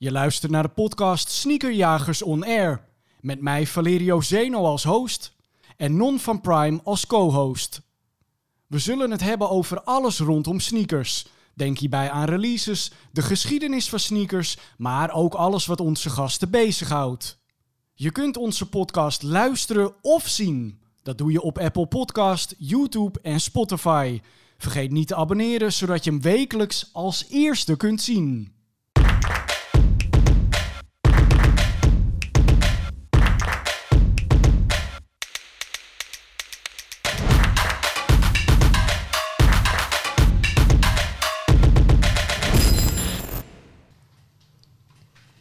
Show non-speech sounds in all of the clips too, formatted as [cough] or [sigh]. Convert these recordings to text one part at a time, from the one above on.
Je luistert naar de podcast Sneakerjagers On Air. Met mij Valerio Zeno als host en Non van Prime als co-host. We zullen het hebben over alles rondom sneakers. Denk hierbij aan releases, de geschiedenis van sneakers, maar ook alles wat onze gasten bezighoudt. Je kunt onze podcast luisteren of zien. Dat doe je op Apple Podcast, YouTube en Spotify. Vergeet niet te abonneren, zodat je hem wekelijks als eerste kunt zien.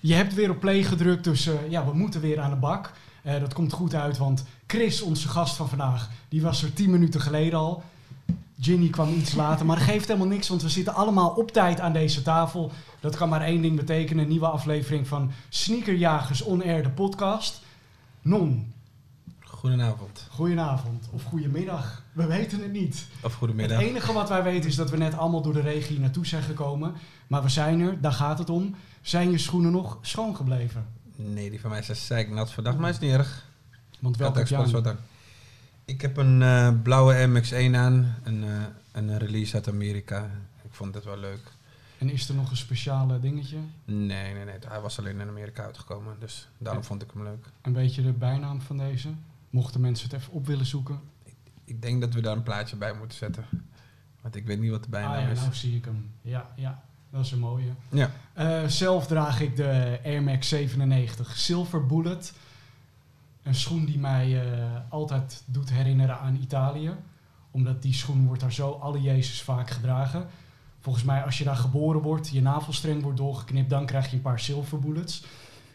Je hebt weer op play gedrukt, dus eh, ja, we moeten weer aan de bak. Eh, dat komt goed uit, want Chris, onze gast van vandaag, die was er 10 minuten geleden al. Ginny kwam iets later, maar dat geeft helemaal niks, want we zitten allemaal op tijd aan deze tafel. Dat kan maar één ding betekenen, een nieuwe aflevering van Sneakerjagers On Air, de podcast. Non, Goedenavond. goedenavond of goedemiddag, we weten het niet. Of goedemiddag. Het enige wat wij weten is dat we net allemaal door de regie naartoe zijn gekomen. Maar we zijn er, daar gaat het om. Zijn je schoenen nog schoon gebleven? Nee, die van mij is zeiknat vandaag, maar is niet erg. Want welke heb je. Ik heb een eh, blauwe MX-1 aan, een, eh, een release uit Amerika. Ik vond het wel leuk. En is er nog een speciale dingetje? Nee, nee, nee. Hij was alleen in Amerika uitgekomen, dus daarom vond ik hem leuk. Een beetje de bijnaam van deze? Mochten mensen het even op willen zoeken. Ik denk dat we daar een plaatje bij moeten zetten. Want ik weet niet wat de bijnaam ah ja, is. nou zie ik hem. Ja, ja. Dat is een mooie. Ja. Eh, zelf draag ik de Air Max 97 Silver Bullet. Een schoen die mij eh, altijd doet herinneren aan Italië. Omdat die schoen wordt daar zo alle Jezus vaak gedragen. Volgens mij als je daar geboren wordt, je navelstreng wordt doorgeknipt, dan krijg je een paar Silver Bullets.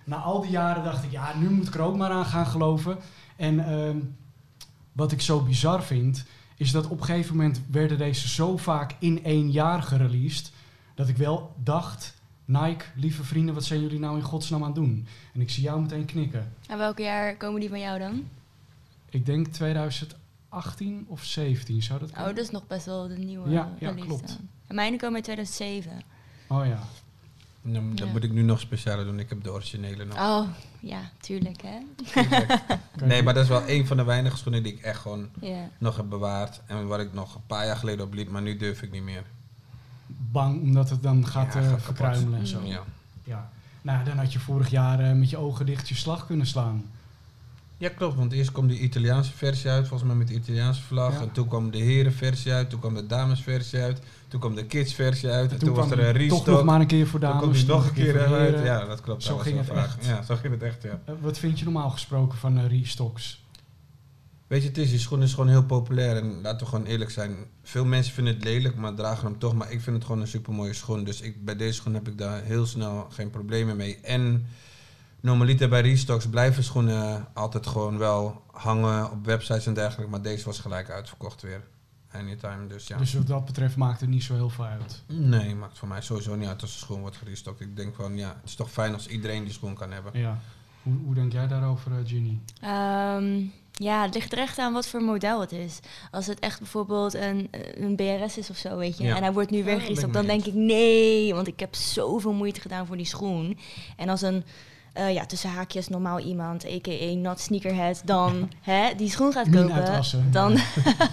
Na al die jaren dacht ik, ja, nu moet ik er ook maar aan gaan geloven. En ehm, wat ik zo bizar vind, is dat op een gegeven moment werden deze zo vaak in één jaar gereleased. Dat ik wel dacht, Nike, lieve vrienden, wat zijn jullie nou in godsnaam aan het doen? En ik zie jou meteen knikken. En welk jaar komen die van jou dan? Ik denk 2018 of 17, zou dat Oh, kunnen? dat is nog best wel de nieuwe Ja, ja, release klopt. dan. En mijne komen uit 2007. Oh ja. Dan, moet ik nu nog speciale doen. Ik heb de originele nog. Oh, ja, tuurlijk hè. [laughs] Nee, maar dat is wel een van de weinige schoenen die ik echt gewoon nog heb bewaard. En waar ik nog een paar jaar geleden op liep, maar nu durf ik niet meer. Bang omdat het dan gaat Ja, eh, gaat verkruimelen en zo. Mm. Ja. Ja. Nou, dan had je vorig jaar eh, met je ogen dicht je slag kunnen slaan. Ja, klopt. Want eerst kwam de Italiaanse versie uit, volgens mij met de Italiaanse vlag. Ja. En toen kwam de herenversie uit, toen kwam de damesversie uit, toen kwam de kidsversie uit. En, En toen, was kwam er een die restock. Toch nog maar een keer voor toen dames. kwam die nog een keer uit. heren. Ja, dat klopt. Zo dat was ging het vaak. echt. Ja, zo ging het echt, ja. Eh, wat vind je normaal gesproken van eh, restocks? Weet je, het is, die schoen is gewoon heel populair. En laten we gewoon eerlijk zijn. Veel mensen vinden het lelijk, maar dragen hem toch. Maar ik vind het gewoon een super mooie schoen. Dus ik, bij deze schoen heb ik daar heel snel geen problemen mee. En normaliter bij restocks blijven schoenen altijd gewoon wel hangen op websites en dergelijke. Maar deze was gelijk uitverkocht weer. Anytime, dus ja. Dus wat dat betreft maakt het niet zo heel veel uit. Nee, maakt voor mij sowieso niet uit als de schoen wordt gerestockt. Ik denk van ja, het is toch fijn als iedereen die schoen kan hebben. Ja. Hoe, hoe denk jij daarover, eh, Ginny? Ehm, ja, het ligt er echt aan wat voor model het is. Als het echt bijvoorbeeld een, een BRS is of zo, weet je. Ja. En hij wordt nu Ja, weer gerestokt, dan denk ik nee. Want ik heb zoveel moeite gedaan voor die schoen. En als een, eh, ja, tussen haakjes normaal iemand, a.k.a. not sneakerhead, dan [laughs] hè, die schoen gaat kopen. Dan,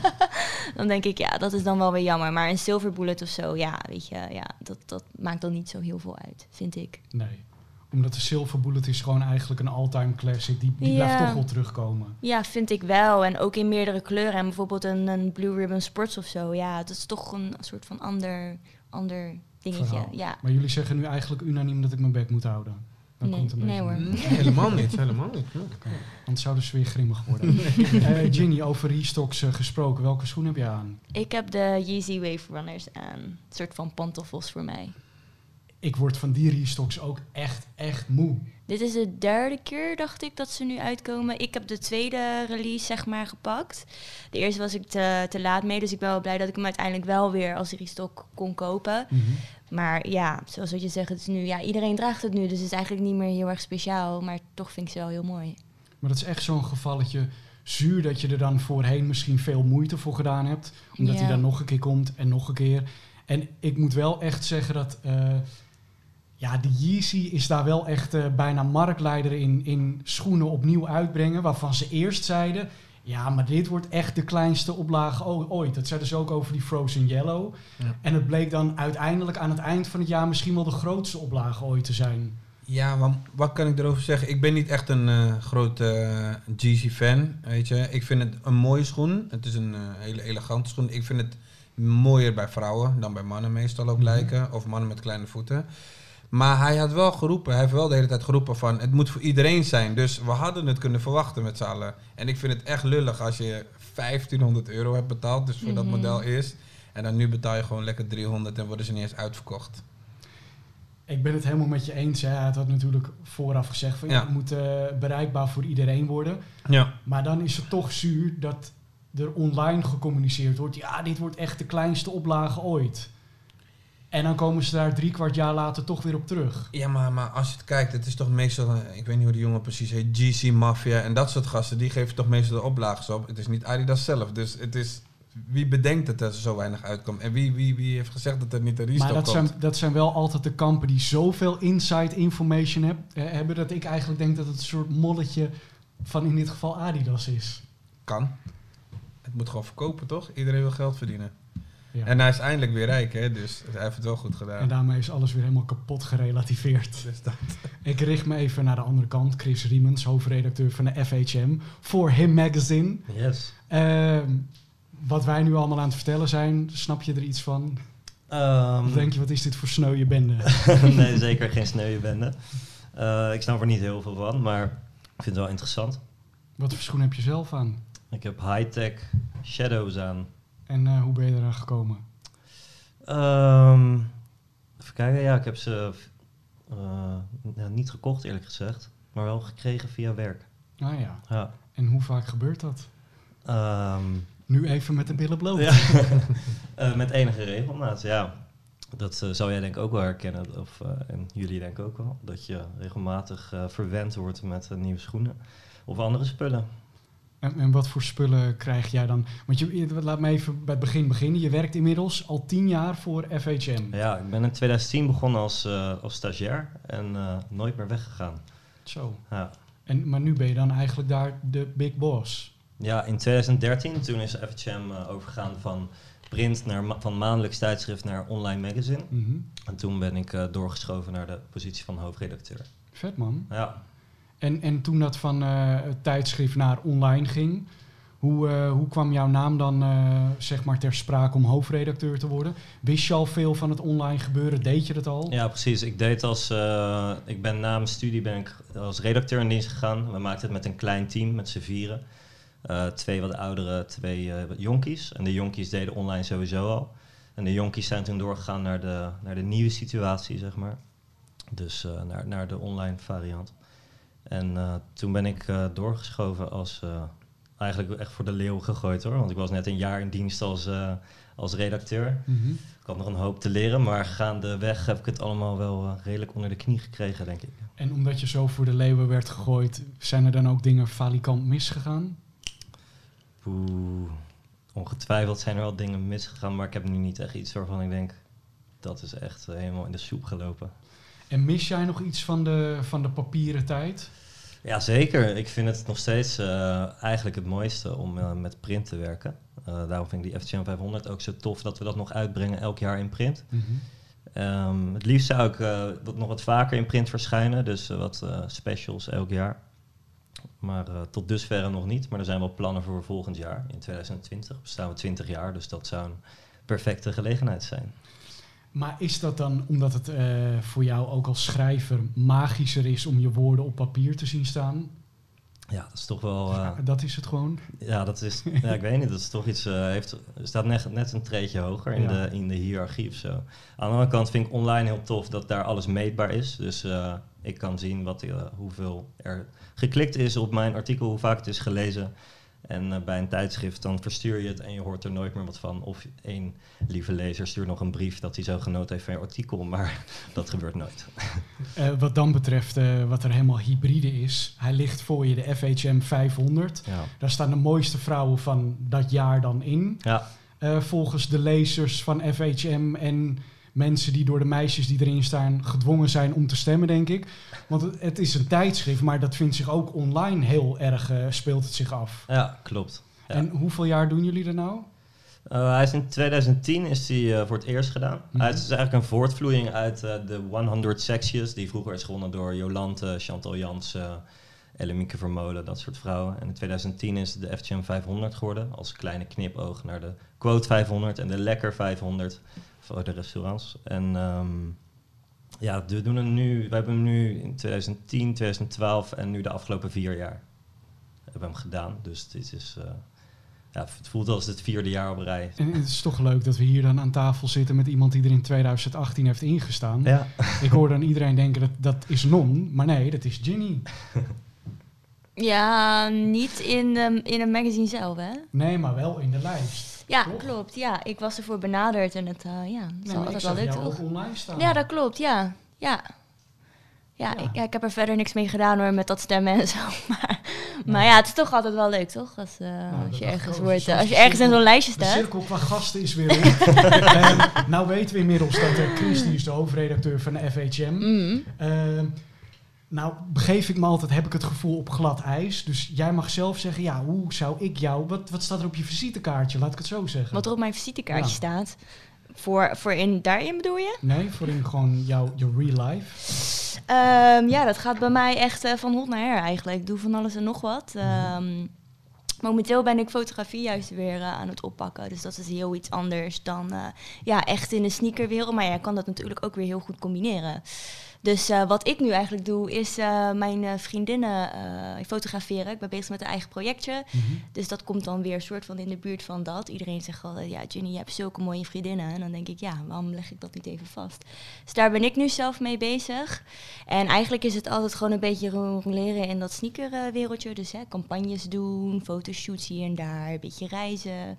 [laughs] dan denk ik, ja, dat is dan wel weer jammer. Maar een silver bullet of zo, ja, weet je, ja, dat, dat maakt dan niet zo heel veel uit, vind ik. Nee. Omdat de Silver Bullet is gewoon eigenlijk een all-time classic. Die, die Ja. blijft toch wel terugkomen. Ja, vind ik wel. En ook in meerdere kleuren. En bijvoorbeeld een, een Blue Ribbon Sports of zo. Ja, dat is toch een soort van ander, ander dingetje. Verhaal. Ja. Maar jullie zeggen nu eigenlijk unaniem dat ik mijn bek moet houden. Dat Nee, komt een nee beetje hoor. Nee, helemaal niet, helemaal niet. Ja. Anders zouden ze weer grimmig worden. Eh, Ginny, over restocks eh, gesproken. Welke schoen heb je aan? Ik heb de Yeezy Wave Runners aan. Een soort van pantoffels voor mij. Ik word van die restocks ook echt, echt moe. Dit is de derde keer, dacht ik, dat ze nu uitkomen. Ik heb de tweede release, zeg maar, gepakt. De eerste was ik te, te laat mee, dus ik ben wel blij dat ik hem uiteindelijk wel weer als restock kon kopen. Maar ja, zoals wat je zegt, het is nu, ja, iedereen draagt het nu, dus het is eigenlijk niet meer heel erg speciaal. Maar toch vind ik ze wel heel mooi. Maar dat is echt zo'n gevalletje zuur dat je er dan voorheen misschien veel moeite voor gedaan hebt. Omdat Ja. hij dan nog een keer komt en nog een keer. En ik moet wel echt zeggen dat... eh, Ja, de Yeezy is daar wel echt eh, bijna marktleider in, in schoenen opnieuw uitbrengen. Waarvan ze eerst zeiden, ja, maar dit wordt echt de kleinste oplage ooit. Dat zeiden ze ook over die Frozen Yellow. Ja. En het bleek dan uiteindelijk aan het eind van het jaar misschien wel de grootste oplage ooit te zijn. Ja, maar wat kan ik erover zeggen? Ik ben niet echt een eh grote eh, Jeezy-fan, weet je. Ik vind het een mooie schoen. Het is een eh, hele elegante schoen. Ik vind het mooier bij vrouwen dan bij mannen meestal ook Mhm. lijken. Of mannen met kleine voeten. Maar hij had wel geroepen, hij heeft wel de hele tijd geroepen van... het moet voor iedereen zijn. Dus we hadden het kunnen verwachten met z'n allen. En ik vind het echt lullig als je 1500 euro hebt betaald, dus voor dat Mhm. model eerst. En dan nu betaal je gewoon lekker 300 en worden ze niet eens uitverkocht. Ik ben het helemaal met je eens. Hè. Hij had natuurlijk vooraf gezegd van ja. Ja. het moet eh, bereikbaar voor iedereen worden. Ja. Maar dan is het toch zuur dat er online gecommuniceerd wordt. Ja, dit wordt echt de kleinste oplage ooit. En dan komen ze daar drie kwart jaar later toch weer op terug. Ja, maar, maar als je het kijkt, het is toch meestal, eh, ik weet niet hoe die jongen precies heet, GC Mafia en dat soort gasten, die geven toch meestal de oplages op. Het is niet Adidas zelf, dus het is, wie bedenkt het dat er zo weinig uitkomt? En wie, wie, wie heeft gezegd dat er niet een dat komt? zijn, dat zijn wel altijd de kampen die zoveel inside information heb, eh, hebben... dat ik eigenlijk denk dat het een soort molletje van in dit geval Adidas is. Kan. Het moet gewoon verkopen, toch? Iedereen wil geld verdienen. Ja. En hij is eindelijk weer rijk, hè, dus hij heeft het wel goed gedaan. En daarmee is alles weer helemaal kapot gerelativeerd. [laughs] Dus dat- Ik richt me even naar de andere kant. Chris Riemens, hoofdredacteur van de FHM. Voor Him Magazine. Yes. Ehm, wat wij nu allemaal aan het vertellen zijn, snap je er iets van? Ehm, Of denk je, wat is dit voor sneuwe bende? [laughs] nee, zeker geen sneuwe bende. Eh, ik snap er niet heel veel van, maar ik vind het wel interessant. wat voor schoen heb je zelf aan? Ik heb high-tech shadows aan. En eh, hoe ben je eraan gekomen? Ehm, even kijken, ja, ik heb ze eh, ja, niet gekocht eerlijk gezegd, maar wel gekregen via werk. Ah ja. Ja. En hoe vaak gebeurt dat? Ehm, Nu even met de billen bloot. ja. [laughs] Eh, met enige regelmaat, ja. Dat zou jij denk ik ook wel herkennen, of en jullie denk ik ook wel, dat je regelmatig verwend wordt met nieuwe schoenen of andere spullen. En, en wat voor spullen krijg jij dan? Want je, laat me even bij het begin beginnen. Je werkt inmiddels al tien jaar voor FHM. Ja, ik ben in 2010 begonnen als, eh, als stagiair en eh, nooit meer weggegaan. Zo. Ja. En, maar nu ben je dan eigenlijk daar de big boss. ja, in 2013 toen is FHM eh, overgegaan van print naar ma- van maandelijks tijdschrift naar online magazine. Mhm. En toen ben ik doorgeschoven naar de positie van hoofdredacteur. Vet man. Ja, En, en toen dat van eh, het tijdschrift naar online ging, hoe, eh, hoe kwam jouw naam dan eh, zeg maar ter sprake om hoofdredacteur te worden? Wist je al veel van het online gebeuren? Deed je dat al? ja precies. Ik deed als ik ben na mijn studie ben ik als redacteur in dienst gegaan. We maakten het met een klein team, met z'n vieren. Twee wat oudere, twee eh, jonkies. En de jonkies deden online sowieso al. En de jonkies zijn toen doorgegaan naar de, naar de nieuwe situatie, zeg maar. Dus naar, naar de online variant. En eh, toen ben ik eh, doorgeschoven als... eh, eigenlijk echt voor de leeuw gegooid hoor. Want ik was net een jaar in dienst als, als redacteur. Mhm. Ik had nog een hoop te leren, maar gaandeweg heb ik het allemaal wel redelijk onder de knie gekregen, denk ik. En omdat je zo voor de leeuwen werd gegooid, zijn er dan ook dingen falikant misgegaan? Oeh, ongetwijfeld zijn er wel dingen misgegaan, maar ik heb nu niet echt iets waarvan ik denk, dat is echt helemaal in de soep gelopen. En mis jij nog iets van de, van de papieren tijd? Ja, zeker. Ik vind het nog steeds eh, eigenlijk het mooiste om eh, met print te werken. Eh, daarom vind ik die FTM 500 ook zo tof dat we dat nog uitbrengen elk jaar in print. Ehm, het liefst zou ik wat, nog wat vaker in print verschijnen, dus wat specials elk jaar. Maar tot dusver nog niet. Maar er zijn wel plannen voor volgend jaar. In 2020 bestaan we 20 jaar, dus dat zou een perfecte gelegenheid zijn. Maar is dat dan omdat het eh, voor jou ook als schrijver magischer is om je woorden op papier te zien staan? Ja, dat is toch wel. eh, Ja, dat is het gewoon. ja, dat is. Ja, ik weet niet. Dat is toch iets. eh, heeft, staat net, net een treetje hoger in, Ja. de, in de hiërarchie of zo. Aan de andere kant vind ik online heel tof dat daar alles meetbaar is. Dus ik kan zien wat, hoeveel er geklikt is op mijn artikel, hoe vaak het is gelezen. En eh, bij een tijdschrift dan verstuur je het en je hoort er nooit meer wat van. Of één lieve lezer stuurt nog een brief dat hij zo genoten heeft van je artikel. [laughs] Maar dat gebeurt nooit. Eh, wat dan betreft, eh, wat er helemaal hybride is. Hij ligt voor je, de FHM 500. Ja. Daar staan de mooiste vrouwen van dat jaar dan in. Ja, volgens de lezers van FHM en mensen die door de meisjes die erin staan gedwongen zijn om te stemmen, denk ik. Want het, het is een tijdschrift, maar dat vindt zich ook online heel erg, eh, speelt het zich af. Ja, klopt. Ja. En hoeveel jaar doen jullie er nou? Uh, hij is in 2010 is hij, uh, voor het eerst gedaan. Mhm. Hij is dus eigenlijk een voortvloeiing uit de 100 Sexiest, die vroeger is gewonnen door Jolante, Chantal Jansen, Ellemieke Vermolen, dat soort vrouwen. En in 2010 is het de FGM 500 geworden, als kleine knipoog naar de Quote 500 en de Lekker 500 voor de restaurants. En um, ja, we doen het nu, we hebben hem nu in 2010, 2012 en nu de afgelopen vier jaar hebben we hem gedaan. Dus dit is ja, het voelt als het vierde jaar op rij. En het is toch leuk dat we hier dan aan tafel zitten met iemand die er in 2018 heeft ingestaan. Ja. Ik hoor dan iedereen denken dat dat is Non, maar nee, dat is Ginny. Ja, niet in, de, in een magazine zelf, hè? Nee, maar wel in de lijst. Ja, toch? klopt. Ja, ik was ervoor benaderd en het, uh, ja, Nee, ik altijd wel leuk, toch? ook online staan. Ja, dat klopt, ja. Ja. Ja, Ja. Ik, ja, ik heb er verder niks mee gedaan hoor, met dat stemmen en zo. [laughs] Maar, maar ja, het is toch altijd wel leuk, toch? Als, eh, Nou, als je ergens wordt, eh, als je de ergens in zo'n lijstje De staat. cirkel qua gasten is weer. [laughs] Ehm, nou weten we inmiddels dat eh, Chris, die is de hoofdredacteur van de FHM. Mm. Nou, begeef ik me altijd, heb ik het gevoel op glad ijs. Dus jij mag zelf zeggen, ja, hoe zou ik jou... Wat, wat staat er op je visitekaartje, laat ik het zo zeggen? Wat er op mijn visitekaartje Ja. staat. Voor, voor in, daarin bedoel je? Nee, voor in gewoon jouw je real life. Ehm, ja, dat gaat bij mij echt eh, van hot naar her eigenlijk. Ik doe van alles en nog wat. Ehm, momenteel ben ik fotografie juist weer eh, aan het oppakken. Dus dat is heel iets anders dan eh, ja, echt in de sneakerwereld. Maar ja, je kan dat natuurlijk ook weer heel goed combineren. Dus eh, wat ik nu eigenlijk doe, is eh, mijn eh, vriendinnen fotograferen. Ik ben bezig met een eigen projectje. Dus dat komt dan weer soort van in de buurt van dat. Iedereen zegt altijd, ja, Ginny, je hebt zulke mooie vriendinnen. En dan denk ik, ja, waarom leg ik dat niet even vast? Dus daar ben ik nu zelf mee bezig. En eigenlijk is het altijd gewoon een beetje roleren in dat sneakerwereldje. Dus hè, campagnes doen, fotoshoots hier en daar, een beetje reizen.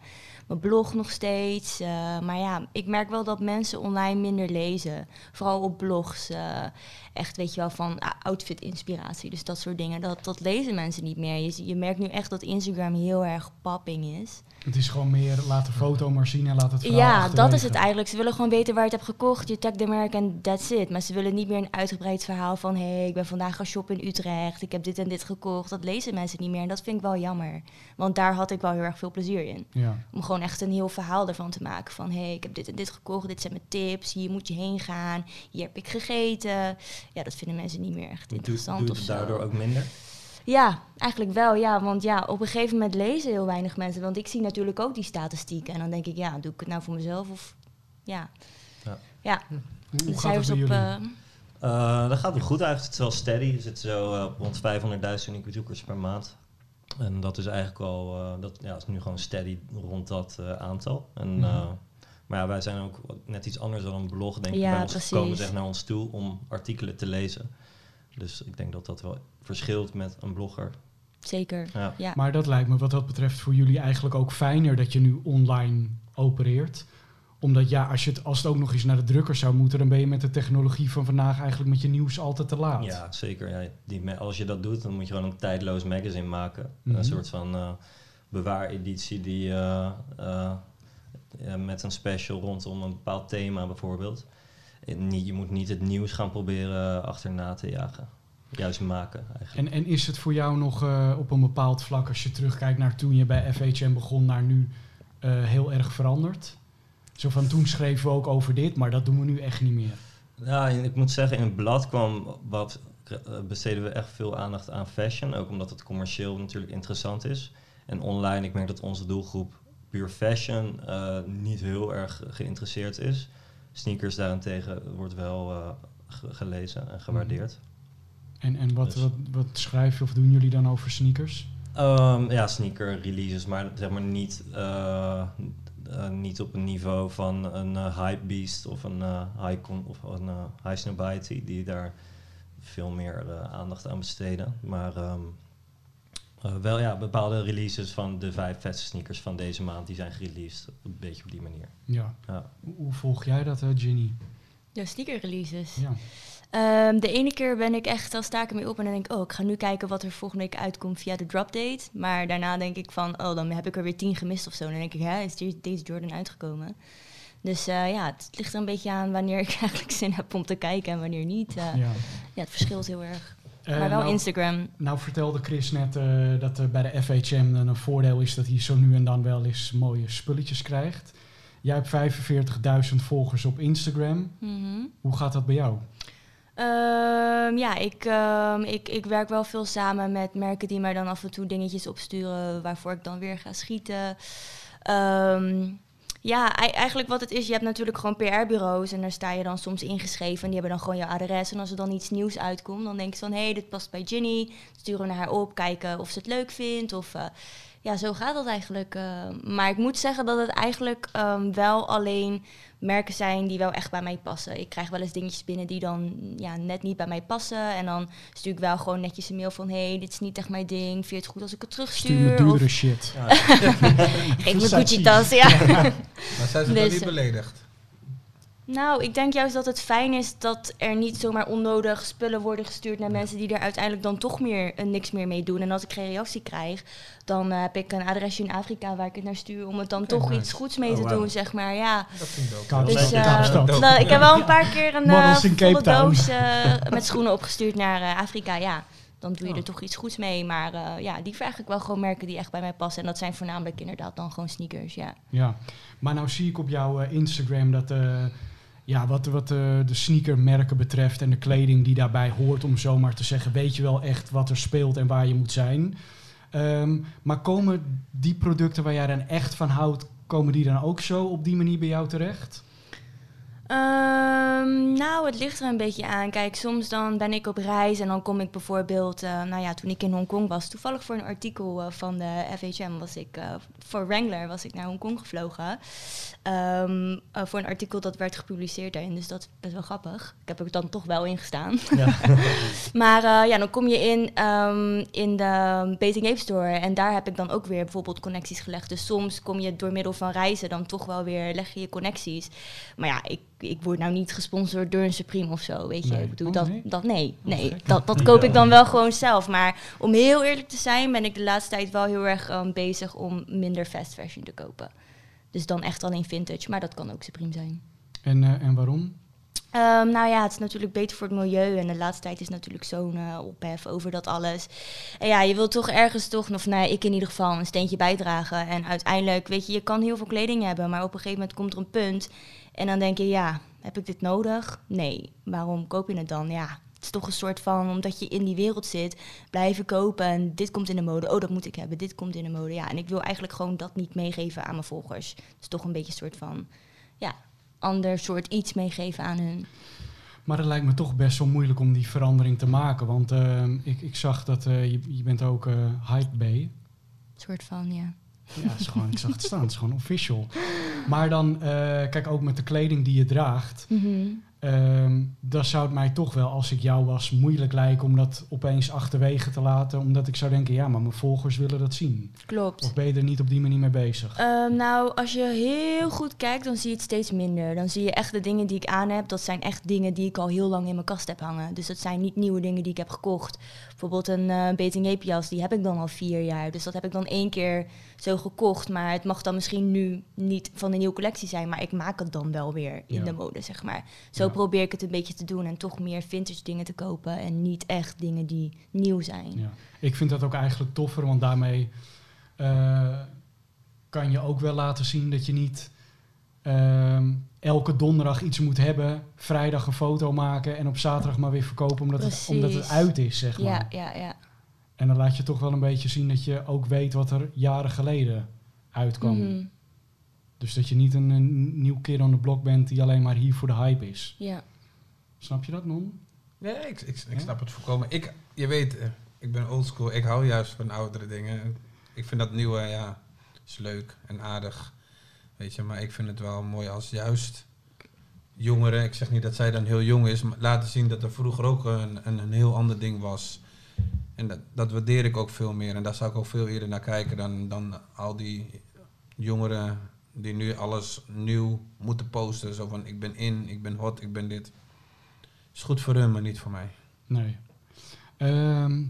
Mijn blog nog steeds. eh, maar ja, ik merk wel dat mensen online minder lezen. Vooral op blogs. eh, echt, weet je wel, van ah, outfit-inspiratie. Dus dat soort dingen. Dat, dat lezen mensen niet meer. Je, je merkt nu echt dat Instagram heel erg papping is. Het is gewoon meer, laat de foto maar zien en laat het verhaal Ja, dat is het eigenlijk. Ze willen gewoon weten waar je het hebt gekocht. Je tagt de merk en that's it. Maar ze willen niet meer een uitgebreid verhaal van... hé, hey, ik ben vandaag gaan shoppen in Utrecht. Ik heb dit en dit gekocht. Dat lezen mensen niet meer. En dat vind ik wel jammer. Want daar had ik wel heel erg veel plezier in. Ja. Om gewoon echt een heel verhaal ervan te maken. Van hé, hey, ik heb dit en dit gekocht. Dit zijn mijn tips. Hier moet je heen gaan. Hier heb ik gegeten. Ja, dat vinden mensen niet meer echt interessant doe of het zo. daardoor ook minder? Ja, eigenlijk wel, ja. Want ja, op een gegeven moment lezen heel weinig mensen. Want ik zie natuurlijk ook die statistieken. En dan denk ik, ja, doe ik het nou voor mezelf of... Ja, Ja. ja. Hoe, de hoe gaat het cijfers op... jullie? eh, Eh, dat gaat wel goed eigenlijk. Het is wel steady. Je zit zo eh, op rond 500.000 unieke bezoekers per maand. En dat is eigenlijk al, eh, dat ja, is nu gewoon steady rond dat eh, aantal. En, eh, maar ja, wij zijn ook net iets anders dan een blog, denk ik. Ja, bij ons precies. komen ze echt naar ons toe om artikelen te lezen. Dus ik denk dat dat wel verschilt met een blogger. zeker, Ja. ja. Maar dat lijkt me wat dat betreft voor jullie eigenlijk ook fijner dat je nu online opereert. Omdat ja, als, je het, als het ook nog eens naar de drukker zou moeten, dan ben je met de technologie van vandaag eigenlijk met je nieuws altijd te laat. Ja, zeker. Ja, die, als je dat doet, dan moet je gewoon een tijdloos magazine maken. Mhm. Een soort van eh bewaareditie die eh, eh, met een special rondom een bepaald thema bijvoorbeeld. Niet, je moet niet het nieuws gaan proberen achterna te jagen. Juist maken eigenlijk. En, en is het voor jou nog eh, op een bepaald vlak, als je terugkijkt naar toen je bij FHM begon, naar nu eh, heel erg veranderd? Zo van toen schreven we ook over dit, maar dat doen we nu echt niet meer. Ja, ik moet zeggen, in het blad kwam wat, eh, besteden we echt veel aandacht aan fashion. Ook omdat het commercieel natuurlijk interessant is. En online, ik merk dat onze doelgroep puur fashion niet heel erg geïnteresseerd is. Sneakers daarentegen wordt wel eh, ge- gelezen en gewaardeerd. En, en wat, Dus- wat, wat schrijf je of doen jullie dan over sneakers? Ehm, ja, sneaker releases, maar zeg maar niet, eh, eh, niet op een niveau van een eh, hype beast of een high con of een high snobiety die daar veel meer aandacht aan besteden. Maar ehm, eh, wel ja, bepaalde releases van de vijf vetste sneakers van deze maand die zijn gereleased. Een beetje op die manier. Ja. Ja. Hoe, volg jij dat, eh, Ginny? Ja, sneaker releases. Ja. Ehm, de ene keer ben ik echt, dan sta ik ermee op en dan denk ik, oh, ik ga nu kijken wat er volgende week uitkomt via de drop date. Maar daarna denk ik van, oh, dan heb ik er weer tien gemist of zo. En dan denk ik, ja, is die- deze Jordan uitgekomen? Dus eh, ja, het ligt er een beetje aan wanneer [laughs] ik eigenlijk zin heb om te kijken en wanneer niet. Eh, ja. Ja. het verschilt heel erg. Eh, maar wel nou, Instagram. Nou vertelde Chris net eh, dat er bij de FHM dan een voordeel is dat hij zo nu en dan wel eens mooie spulletjes krijgt. Jij hebt 45.000 volgers op Instagram. Mhm. Hoe gaat dat bij jou? Ehm, ja, ik, ehm, ik, ik werk wel veel samen met merken die mij dan af en toe dingetjes opsturen waarvoor ik dan weer ga schieten. Ehm, ja, ei- eigenlijk wat het is, je hebt natuurlijk gewoon PR-bureaus en daar sta je dan soms ingeschreven en die hebben dan gewoon jouw adres. En als er dan iets nieuws uitkomt, dan denk je van hé, hey, dit past bij Ginny. Sturen we naar haar op, kijken of ze het leuk vindt. Of eh, ja, zo gaat dat eigenlijk. eh. maar ik moet zeggen dat het eigenlijk ehm, wel alleen merken zijn die wel echt bij mij passen. Ik krijg wel eens dingetjes binnen die dan ja, net niet bij mij passen. En dan stuur ik wel gewoon netjes een mail van... hé, hey, dit is niet echt mijn ding. Vind je het goed als ik het terugstuur? Stuur me duurdere Of shit. Ja, geef [laughs] me. Gucci-tas, ja. Maar zijn ze dan Dus- niet beledigd? Nou, ik denk juist dat het fijn is dat er niet zomaar onnodig spullen worden gestuurd naar mensen die er uiteindelijk dan toch meer, eh, niks meer mee doen. En als ik geen reactie krijg, dan eh, heb ik een adresje in Afrika waar ik het naar stuur om het dan toch nice. iets goeds mee Oh, te doen, zeg maar. Ja. Dat vind ik ook. Dus, eh. Nou, ik heb wel een paar keer een eh, volle doos eh, met schoenen opgestuurd naar eh, Afrika. Ja, dan doe je Oh. er toch iets goeds mee. Maar eh, ja, die vraag ik wel gewoon merken die echt bij mij passen. En dat zijn voornamelijk inderdaad dan gewoon sneakers, ja. Ja, maar nou zie ik op jouw Instagram dat eh, ja, wat, wat eh, de sneakermerken betreft en de kleding die daarbij hoort, om zo maar te zeggen, weet je wel echt wat er speelt en waar je moet zijn. Ehm, maar komen die producten waar jij dan echt van houdt, komen die dan ook zo op die manier bij jou terecht? Ehm, nou, het ligt er een beetje aan. Kijk, soms dan ben ik op reis en dan kom ik bijvoorbeeld, eh, nou ja, toen ik in Hongkong was, toevallig voor een artikel eh, van de FHM was ik, eh, voor Wrangler was ik naar Hongkong gevlogen. Ehm, eh, voor een artikel dat werd gepubliceerd daarin, dus dat is best wel grappig. Ik heb er dan toch wel in gestaan. Ja. [laughs] Maar ja, dan kom je in, ehm, in de Bating Ape Store en daar heb ik dan ook weer bijvoorbeeld connecties gelegd. Dus soms kom je door middel van reizen dan toch wel weer, leg je je connecties. Maar ja, ik, ik word nou niet gesponsord door een Supreme of zo, weet je. Nee. Ik bedoel, Oh, dat, nee? dat nee, Oh, nee. Dat, dat koop ik dan wel gewoon zelf. Maar om heel eerlijk te zijn, ben ik de laatste tijd wel heel erg ehm, bezig om minder fast fashion te kopen. Dus dan echt alleen vintage, maar dat kan ook Supreme zijn. En, eh, en waarom? Ehm, nou ja, het is natuurlijk beter voor het milieu. En de laatste tijd is natuurlijk zo'n eh, ophef over dat alles. En ja, je wilt toch ergens toch, of nou ja, ik in ieder geval, een steentje bijdragen. En uiteindelijk, weet je, je kan heel veel kleding hebben. Maar op een gegeven moment komt er een punt. En dan denk je, ja, heb ik dit nodig? Nee. Waarom koop je het dan? Ja, het is toch een soort van, omdat je in die wereld zit, blijven kopen. En dit komt in de mode. Oh, dat moet ik hebben. Dit komt in de mode. Ja, en ik wil eigenlijk gewoon dat niet meegeven aan mijn volgers. Het is toch een beetje een soort van, ja, ander soort iets meegeven aan hun. Maar het lijkt me toch best wel moeilijk om die verandering te maken. Want ehm, ik, ik zag dat eh, je, je bent ook eh Hype Bay. soort van, ja. Ja, het is gewoon, ik zag het staan. Het is gewoon official. Maar dan, eh, kijk, ook met de kleding die je draagt. Ehm, dan zou het mij toch wel, als ik jou was, moeilijk lijken om dat opeens achterwege te laten. Omdat ik zou denken, ja, maar mijn volgers willen dat zien. Klopt. Of ben je er niet op die manier mee bezig? Ehm, nou, als je heel goed kijkt, dan zie je het steeds minder. Dan zie je echt de dingen die ik aan heb, dat zijn echt dingen die ik al heel lang in mijn kast heb hangen. Dus dat zijn niet nieuwe dingen die ik heb gekocht. Bijvoorbeeld een eh Bating Ape jas, die heb ik dan al vier jaar. Dus dat heb ik dan één keer zo gekocht. Maar het mag dan misschien nu niet van de nieuwe collectie zijn, maar ik maak het dan wel weer in Ja. de mode, zeg maar. Zo Ja. probeer ik het een beetje te doen en toch meer vintage dingen te kopen en niet echt dingen die nieuw zijn. Ja. Ik vind dat ook eigenlijk toffer, want daarmee eh, kan je ook wel laten zien dat je niet ehm, elke donderdag iets moet hebben, vrijdag een foto maken en op zaterdag maar weer verkopen omdat, het, omdat het uit is, zeg maar. Ja, ja, ja. En dan laat je toch wel een beetje zien dat je ook weet wat er jaren geleden uitkwam. Mhm. Dus dat je niet een, een nieuw keer aan de blok bent die alleen maar hier voor de hype is. ja. Snap je dat, Non? Nee, ik, ik, ik Ja? snap het volkomen. Ik, je weet, eh, ik ben oldschool. Ik hou juist van oudere dingen. Ik vind dat nieuwe, ja, is leuk en aardig. Weet je, maar ik vind het wel mooi als juist jongeren, ik zeg niet dat zij dan heel jong is, maar laten zien dat er vroeger ook een, een, een heel ander ding was. En dat, dat waardeer ik ook veel meer. En daar zou ik ook veel eerder naar kijken dan, dan al die jongeren die nu alles nieuw moeten posten. Zo van, ik ben in, ik ben hot, ik ben dit. Is goed voor hun, maar niet voor mij. Nee. Ehm,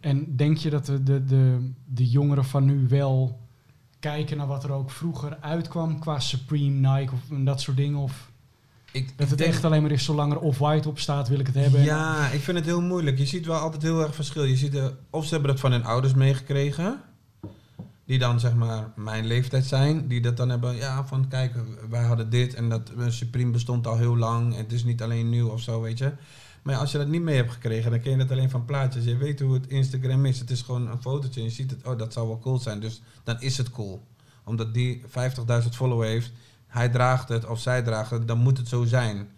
en denk je dat de, de, de, de jongeren van nu wel kijken naar wat er ook vroeger uitkwam qua Supreme, Nike of en dat soort dingen? Of Ik, dat het denk- echt alleen maar is, zolang er off-white op staat, wil ik het hebben? Ja, ik vind het heel moeilijk. Je ziet wel altijd heel erg verschil. Je ziet, er- of ze hebben het van hun ouders meegekregen. Die dan zeg maar mijn leeftijd zijn. Die dat dan hebben, ja, van kijk, wij hadden dit en dat eh, Supreme bestond al heel lang. Het is niet alleen nieuw of zo, weet je. Maar als je dat niet mee hebt gekregen, dan ken je dat alleen van plaatjes. Je weet hoe het Instagram is. Het is gewoon een fotootje je ziet het, oh, dat zou wel cool zijn. Dus dan is het cool. Omdat die 50.000 follow heeft, hij draagt het of zij draagt het, dan moet het zo zijn.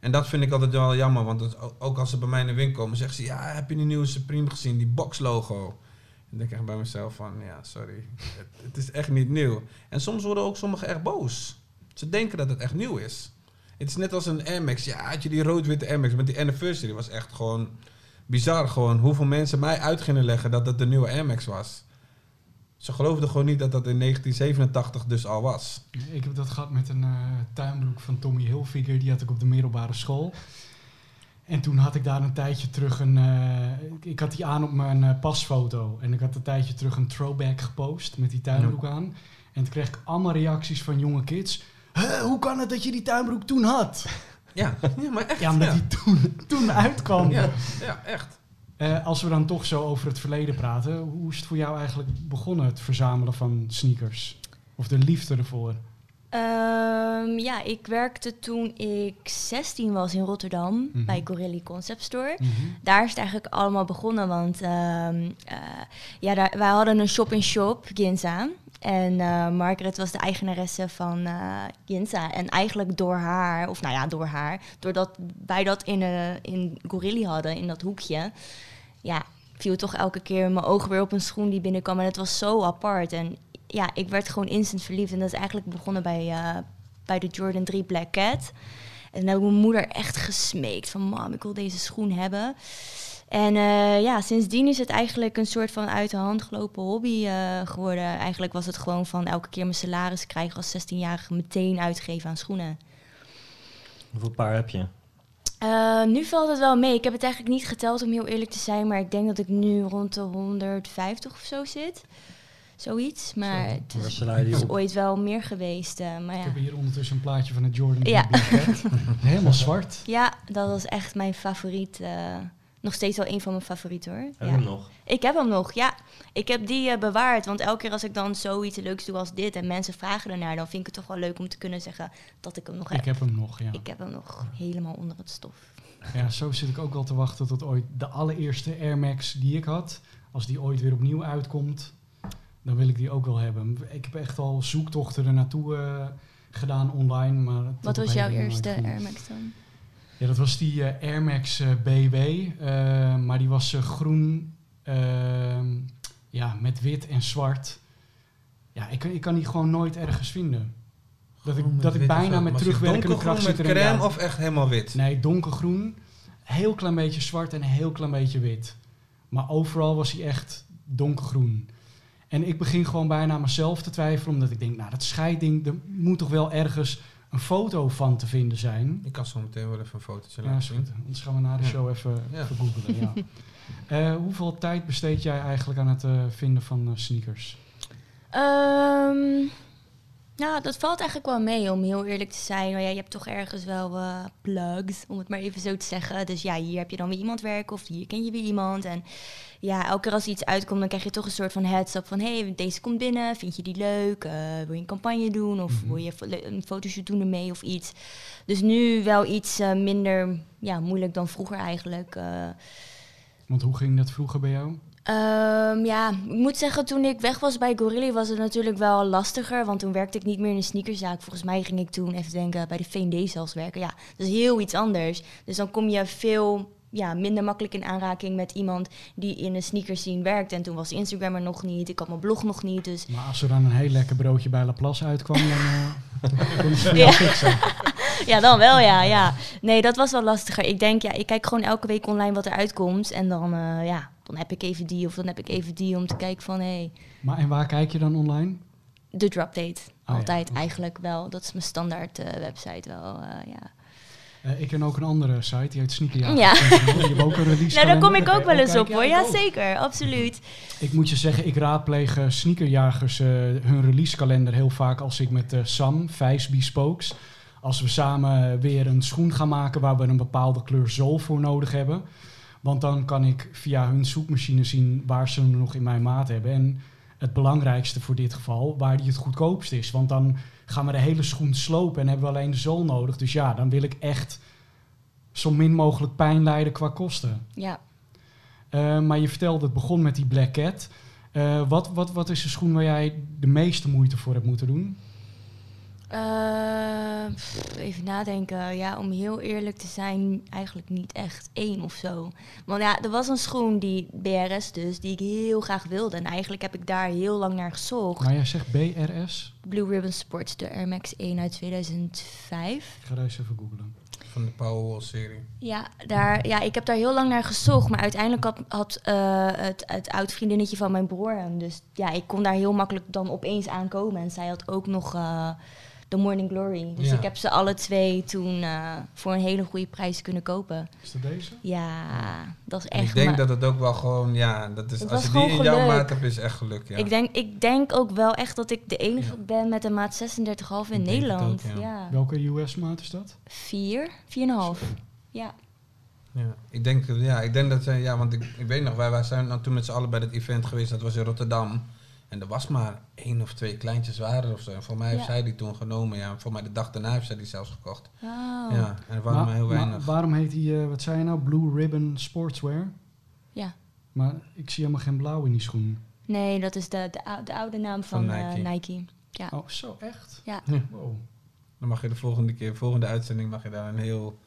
En dat vind ik altijd wel jammer, want ook als ze bij mij in de winkel komen, zeggen ze, ja, heb je die nieuwe Supreme gezien, die boxlogo? En dan denk ik echt bij mezelf van, ja, sorry, het, het is echt niet nieuw. En soms worden ook sommigen echt boos. Ze denken dat het echt nieuw is. Het is net als een Air Max. Ja, had je die rood-witte Air Max met die anniversary, was echt gewoon bizar gewoon. Hoeveel mensen mij uit gingen leggen dat het de nieuwe Air Max was. Ze geloofden gewoon niet dat dat in 1987 dus al was. Ik heb dat gehad met een eh, tuinbroek van Tommy Hilfiger. Die had ik op de middelbare school. En toen had ik daar een tijdje terug een... eh, ik, ik had die aan op mijn eh, pasfoto. En ik had een tijdje terug een throwback gepost met die tuinbroek aan. En toen kreeg ik allemaal reacties van jonge kids. "Hè, hoe kan het dat je die tuinbroek toen had? [laughs] Ja, ja maar echt. Ja, omdat ja. die toen, toen uitkwam. Ja, ja, echt. Eh, als we dan toch zo over het verleden praten. Hoe is het voor jou eigenlijk begonnen, het verzamelen van sneakers? Of de liefde ervoor? Ehm, ja, ik werkte toen ik 16 was in Rotterdam Mhm. bij Corelli Concept Store. Mhm. Daar is het eigenlijk allemaal begonnen, want ehm, eh, ja, daar, wij hadden een shop-in-shop, Ginza. En eh, Margaret was de eigenaresse van eh Ginza. En eigenlijk door haar, of nou ja, door haar, doordat wij dat in, eh in Gorilli hadden, in dat hoekje, ja, viel toch elke keer mijn ogen weer op een schoen die binnenkwam. En het was zo apart. En ja, ik werd gewoon instant verliefd. En dat is eigenlijk begonnen bij, bij de Jordan 3 Black Cat. En toen heb ik mijn moeder echt gesmeekt van... mam, ik wil deze schoen hebben. En eh, ja, sindsdien is het eigenlijk een soort van uit de hand gelopen hobby eh, geworden. Eigenlijk was het gewoon van elke keer mijn salaris krijgen als 16-jarige... meteen uitgeven aan schoenen. Hoeveel paar heb je? Eh, nu valt het wel mee. Ik heb het eigenlijk niet geteld om heel eerlijk te zijn, maar ik denk dat ik nu rond de 150 of zo zit. Zoiets. Maar Zo, het is, het ooit wel meer geweest. eh, maar Ik ja. heb hier ondertussen een plaatje van het Jordan Ja. [laughs] Helemaal zwart. ja, dat was echt mijn favoriet. Nog steeds wel een van mijn favorieten hoor. Heb je Ja. hem nog? Ik heb hem nog, ja. Ik heb die eh, bewaard. Want elke keer als ik dan zoiets leuks doe als dit en mensen vragen ernaar, dan vind ik het toch wel leuk om te kunnen zeggen dat ik hem nog heb. Ik heb hem nog, ja. Ik heb hem nog helemaal onder het stof. Ja, zo zit ik ook al te wachten tot ooit de allereerste Air Max die ik had. Als die ooit weer opnieuw uitkomt, dan wil ik die ook wel hebben. Ik heb echt al zoektochten er naartoe eh, gedaan online. Maar Wat was jouw eerste. Air Max dan? Ja, dat was die eh, Air Max eh, BW. eh, maar die was groen ehm, ja, met wit en zwart. Ja, ik, ik kan die gewoon nooit ergens vinden. Dat ik, dat ik bijna met terugwerkende kracht zit met erin. crème of echt helemaal wit? Nee, donkergroen. Heel klein beetje zwart en een heel klein beetje wit. Maar overal was hij echt donkergroen. En ik begin gewoon bijna mezelf te twijfelen. Omdat ik denk, nou dat scheidding, er moet toch wel ergens een foto van te vinden zijn. Ik kan zo meteen wel even een fotootje Ja, laten zien. goed. Anders gaan we na de Ja. show even, Ja. Ja. [laughs] Eh, hoeveel tijd besteed jij eigenlijk aan het eh, vinden van eh, sneakers? Ehm, nou, dat valt eigenlijk wel mee, om heel eerlijk te zijn. Maar ja, je hebt toch ergens wel eh, plugs, om het maar even zo te zeggen. Dus ja, hier heb je dan weer iemand werken of hier ken je weer iemand. En ja, elke keer als er iets uitkomt, dan krijg je toch een soort van heads-up van... hé, hey, deze komt binnen, vind je die leuk? Eh, wil je een campagne doen of Mhm. wil je een fotoshoot doen ermee of iets? Dus nu wel iets eh, minder ja, moeilijk dan vroeger eigenlijk. Want hoe ging dat vroeger bij jou? Ehm, ja, ik moet zeggen, toen ik weg was bij Gorilli was het natuurlijk wel lastiger. Want toen werkte ik niet meer in een sneakerzaak. Volgens mij ging ik toen, even denken, bij de V&D zelfs werken. Ja, dat is heel iets anders. Dus dan kom je veel ja, minder makkelijk in aanraking met iemand die in een sneakerscene werkt. En toen was Instagram er nog niet, ik had mijn blog nog niet. Dus Maar als er dan een heel lekker broodje bij Laplace uitkwam, dan [laughs] kon voor Ja. fixen. [laughs] ja, dan wel, ja, ja. Nee, dat was wel lastiger. Ik denk, ja, ik kijk gewoon elke week online wat er uitkomt. En dan, eh, ja, dan heb ik even die of dan heb ik even die om te kijken van, hé... Hey, Maar en waar kijk je dan online? De drop date. ja, Altijd eigenlijk wel. Dat is mijn standaard eh, website wel. eh, ja. Eh, ik ken ook een andere site, die heet Sneakerjager. Ja. Die hebben ook een release [laughs] Nou, daar kom ik ook wel eens op hoor. ja, ook. zeker. Absoluut. Ik moet je zeggen, ik raadpleeg sneakerjagers hun releasekalender heel vaak als ik met Sam, Vijs Bespokes, als we samen weer een schoen gaan maken waar we een bepaalde kleur zool voor nodig hebben. Want dan kan ik via hun zoekmachine zien waar ze hem nog in mijn maat hebben. En het belangrijkste voor dit geval, waar die het goedkoopst is. Want dan gaan we de hele schoen slopen en hebben we alleen de zool nodig. Dus ja, dan wil ik echt zo min mogelijk pijn lijden qua kosten. Ja. Uh, maar je vertelde, het begon met die Black Cat. Uh, wat, wat, wat is de schoen waar jij de meeste moeite voor hebt moeten doen? Uh, pff, even nadenken. Ja, om heel eerlijk te zijn, eigenlijk niet echt één of zo. Want ja, er was een schoen, die BRS dus, die ik heel graag wilde. En eigenlijk heb ik daar heel lang naar gezocht. Maar jij zegt BRS? Blue Ribbon Sports, de Air Max 1 uit 2005. Ik ga deze even googlen. Van de Powerwall-serie. Ja, daar, ja, ik heb daar heel lang naar gezocht. Maar uiteindelijk had, had uh, het, het oud vriendinnetje van mijn broer hem. Dus ja, ik kon daar heel makkelijk dan opeens aankomen. En zij had ook nog uh, de Morning Glory. Dus Ja. ik heb ze alle twee toen uh, voor een hele goede prijs kunnen kopen. Is dat deze? Ja, dat is En echt... ik denk dat het ook wel gewoon, ja, dat is, Het als je die in jouw maat hebt, is echt geluk. Ja. ik, denk, ik denk ook wel echt dat ik de enige Ja. ben met een maat 36,5 in Ik Nederland. ook, ja. Welke US-maat is dat? Vier, 4,5. Ja. Ja, ik denk, ja, ik denk dat, ze- ja, want ik, ik weet nog, wij, wij zijn dan toen met z'n allen bij dat event geweest, dat was in Rotterdam. En er was maar één of twee kleintjes waren of zo. En voor mij heeft Ja. zij die toen genomen, ja. En voor mij de dag daarna heeft zij die zelfs gekocht. Oh. Ja, en er waren maar, heel weinig. waarom heet die, eh, wat zei je nou, Blue Ribbon Sportswear? Ja. Maar ik zie helemaal geen blauw in die schoen. Nee, dat is de, de, ou- de oude naam van, Van eh, Nike. Nike. Ja. Oh, zo echt? Ja. Wow. Dan mag je de volgende keer, volgende uitzending, mag je daar een heel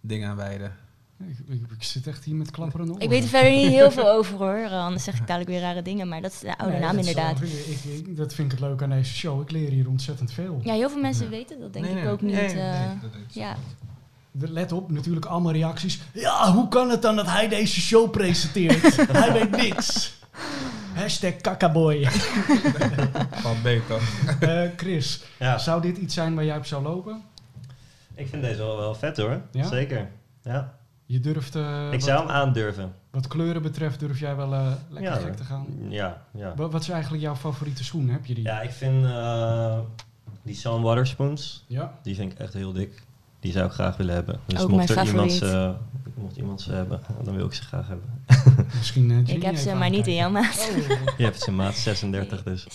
ding aan wijden. Ik, ik, ik zit echt hier met klapperende oren. Ik weet er verder niet heel veel over hoor, anders zeg ik dadelijk weer rare dingen, maar dat is de oude Nee, naam inderdaad. ik, ik- dat vind ik het leuk aan deze show. Ik leer hier ontzettend veel. Ja, heel veel mensen Ja. weten dat denk Nee, ik nee, ook niet. nee, eh, nee, dat is- ja. Let op, natuurlijk allemaal reacties. Ja, hoe kan het dan dat hij deze show presenteert? [laughs] hij weet niks. Hashtag kakaboy. [laughs] Van beter. Eh, Chris, Ja, zou dit iets zijn waar jij op zou lopen? ik vind deze wel, wel vet hoor. Ja? Zeker. Ja. Je durft, eh, ik zou hem aandurven. wat kleuren betreft, durf jij wel eh, lekker Ja, gek te gaan. Ja, ja. Wat, wat is eigenlijk jouw favoriete schoen? Heb je die? Ja, ik vind eh, die Sun Waterspoons, Ja? die vind ik echt heel dik. Die zou ik graag willen hebben. Dus Ook mocht mijn er iemand, favoriet. ze, mocht iemand ze hebben, [laughs] dan wil ik ze graag hebben. [laughs] Misschien eh, Ik heb ze maar niet in jouw maat. Oh. Je hebt ze in maat 36 dus.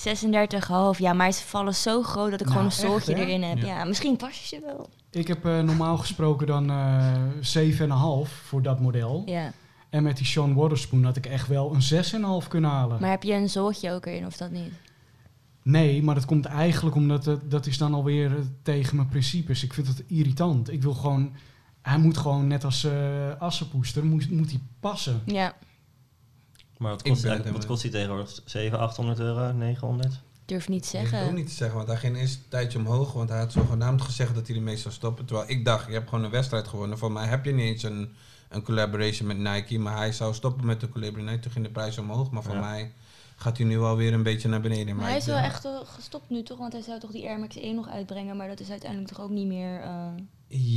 36,5. Ja, maar ze vallen zo groot dat ik Nou, gewoon een echt, zooltje hè? erin heb. Ja. Ja. misschien pas je ze wel. Ik heb eh, normaal gesproken dan eh 7,5 voor dat model. Ja. En met die Sean Waterspoon had ik echt wel een 6,5 kunnen halen. Maar heb je een zooltje ook erin of dat niet? Nee, maar dat komt eigenlijk omdat het, dat is dan alweer eh, tegen mijn principes. Ik vind het irritant. Ik wil gewoon... Hij moet gewoon net als eh assenpoester, moet, moet hij passen. Ja, Maar wat kost, wat kost die tegenwoordig? 700, 800 euro? 900? Durf niet te Ik durf zeggen. niet te zeggen, want hij ging eerst een tijdje omhoog, want hij had zogenaamd gezegd dat hij ermee zou stoppen. Terwijl ik dacht, je hebt gewoon een wedstrijd gewonnen. Voor mij heb je niet eens een, een collaboration met Nike, maar hij zou stoppen met de collaboration. Toen ging de prijs omhoog, maar voor Ja. mij gaat hij nu alweer een beetje naar beneden. Maar hij is wel echt gestopt nu toch? Want hij zou toch die Air Max 1 nog uitbrengen, maar dat is uiteindelijk toch ook niet meer... eh,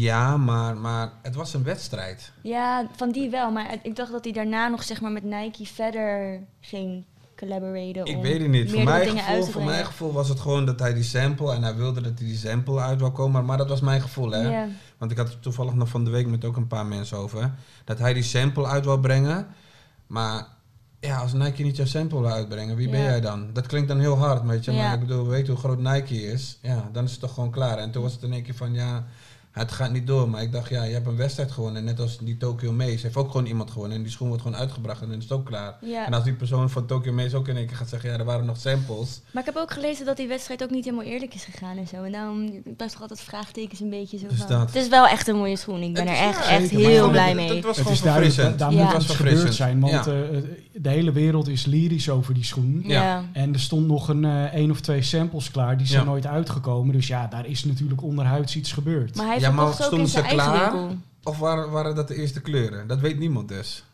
Ja, maar, maar het was een wedstrijd. Ja, van die wel. Maar ik dacht dat hij daarna nog zeg maar met Nike verder ging collaboraten. Ik weet het niet. Voor uit gevoel, voor mijn gevoel was het gewoon dat hij die sample, en hij wilde dat hij die sample uit wou komen, maar dat was mijn gevoel, hè. Want ik had het toevallig nog van de week met ook een paar mensen over. Dat hij die sample uit wil brengen. Maar ja, als Nike niet jouw sample wil uitbrengen, wie ben Ja. jij dan? Dat klinkt dan heel hard, weet je. Ja. Maar ik bedoel, we weten hoe groot Nike is. Ja, dan is het toch gewoon klaar. En toen was het in één keer van, ja, het gaat niet door. Maar ik dacht, ja, je hebt een wedstrijd gewonnen. Net als die Tokyo Maze heeft ook gewoon iemand gewonnen. En die schoen wordt gewoon uitgebracht en dan is het ook klaar. Ja. En als die persoon van Tokyo Maze ook in één keer gaat zeggen, ja, er waren nog samples. Maar ik heb ook gelezen dat die wedstrijd ook niet helemaal eerlijk is gegaan en zo. En daarom blijft toch altijd vraagtekens een beetje zo Dus van... dat. Het is wel echt een mooie schoen. Ik ben Het er echt, ja, echt heel blij mee. het was Het gewoon verfrissend. daar Ja. moet Het was gebeurd zijn, want Ja. eh, de hele wereld is lyrisch over die schoen. ja. Ja. En er stond nog een eh één of twee samples klaar, die zijn Ja. nooit uitgekomen. Dus ja, daar is natuurlijk onderhuids iets gebeurd. Maar hij Ja, maar stonden ze klaar? winkel. Of waren, waren dat de eerste kleuren? Dat weet niemand dus.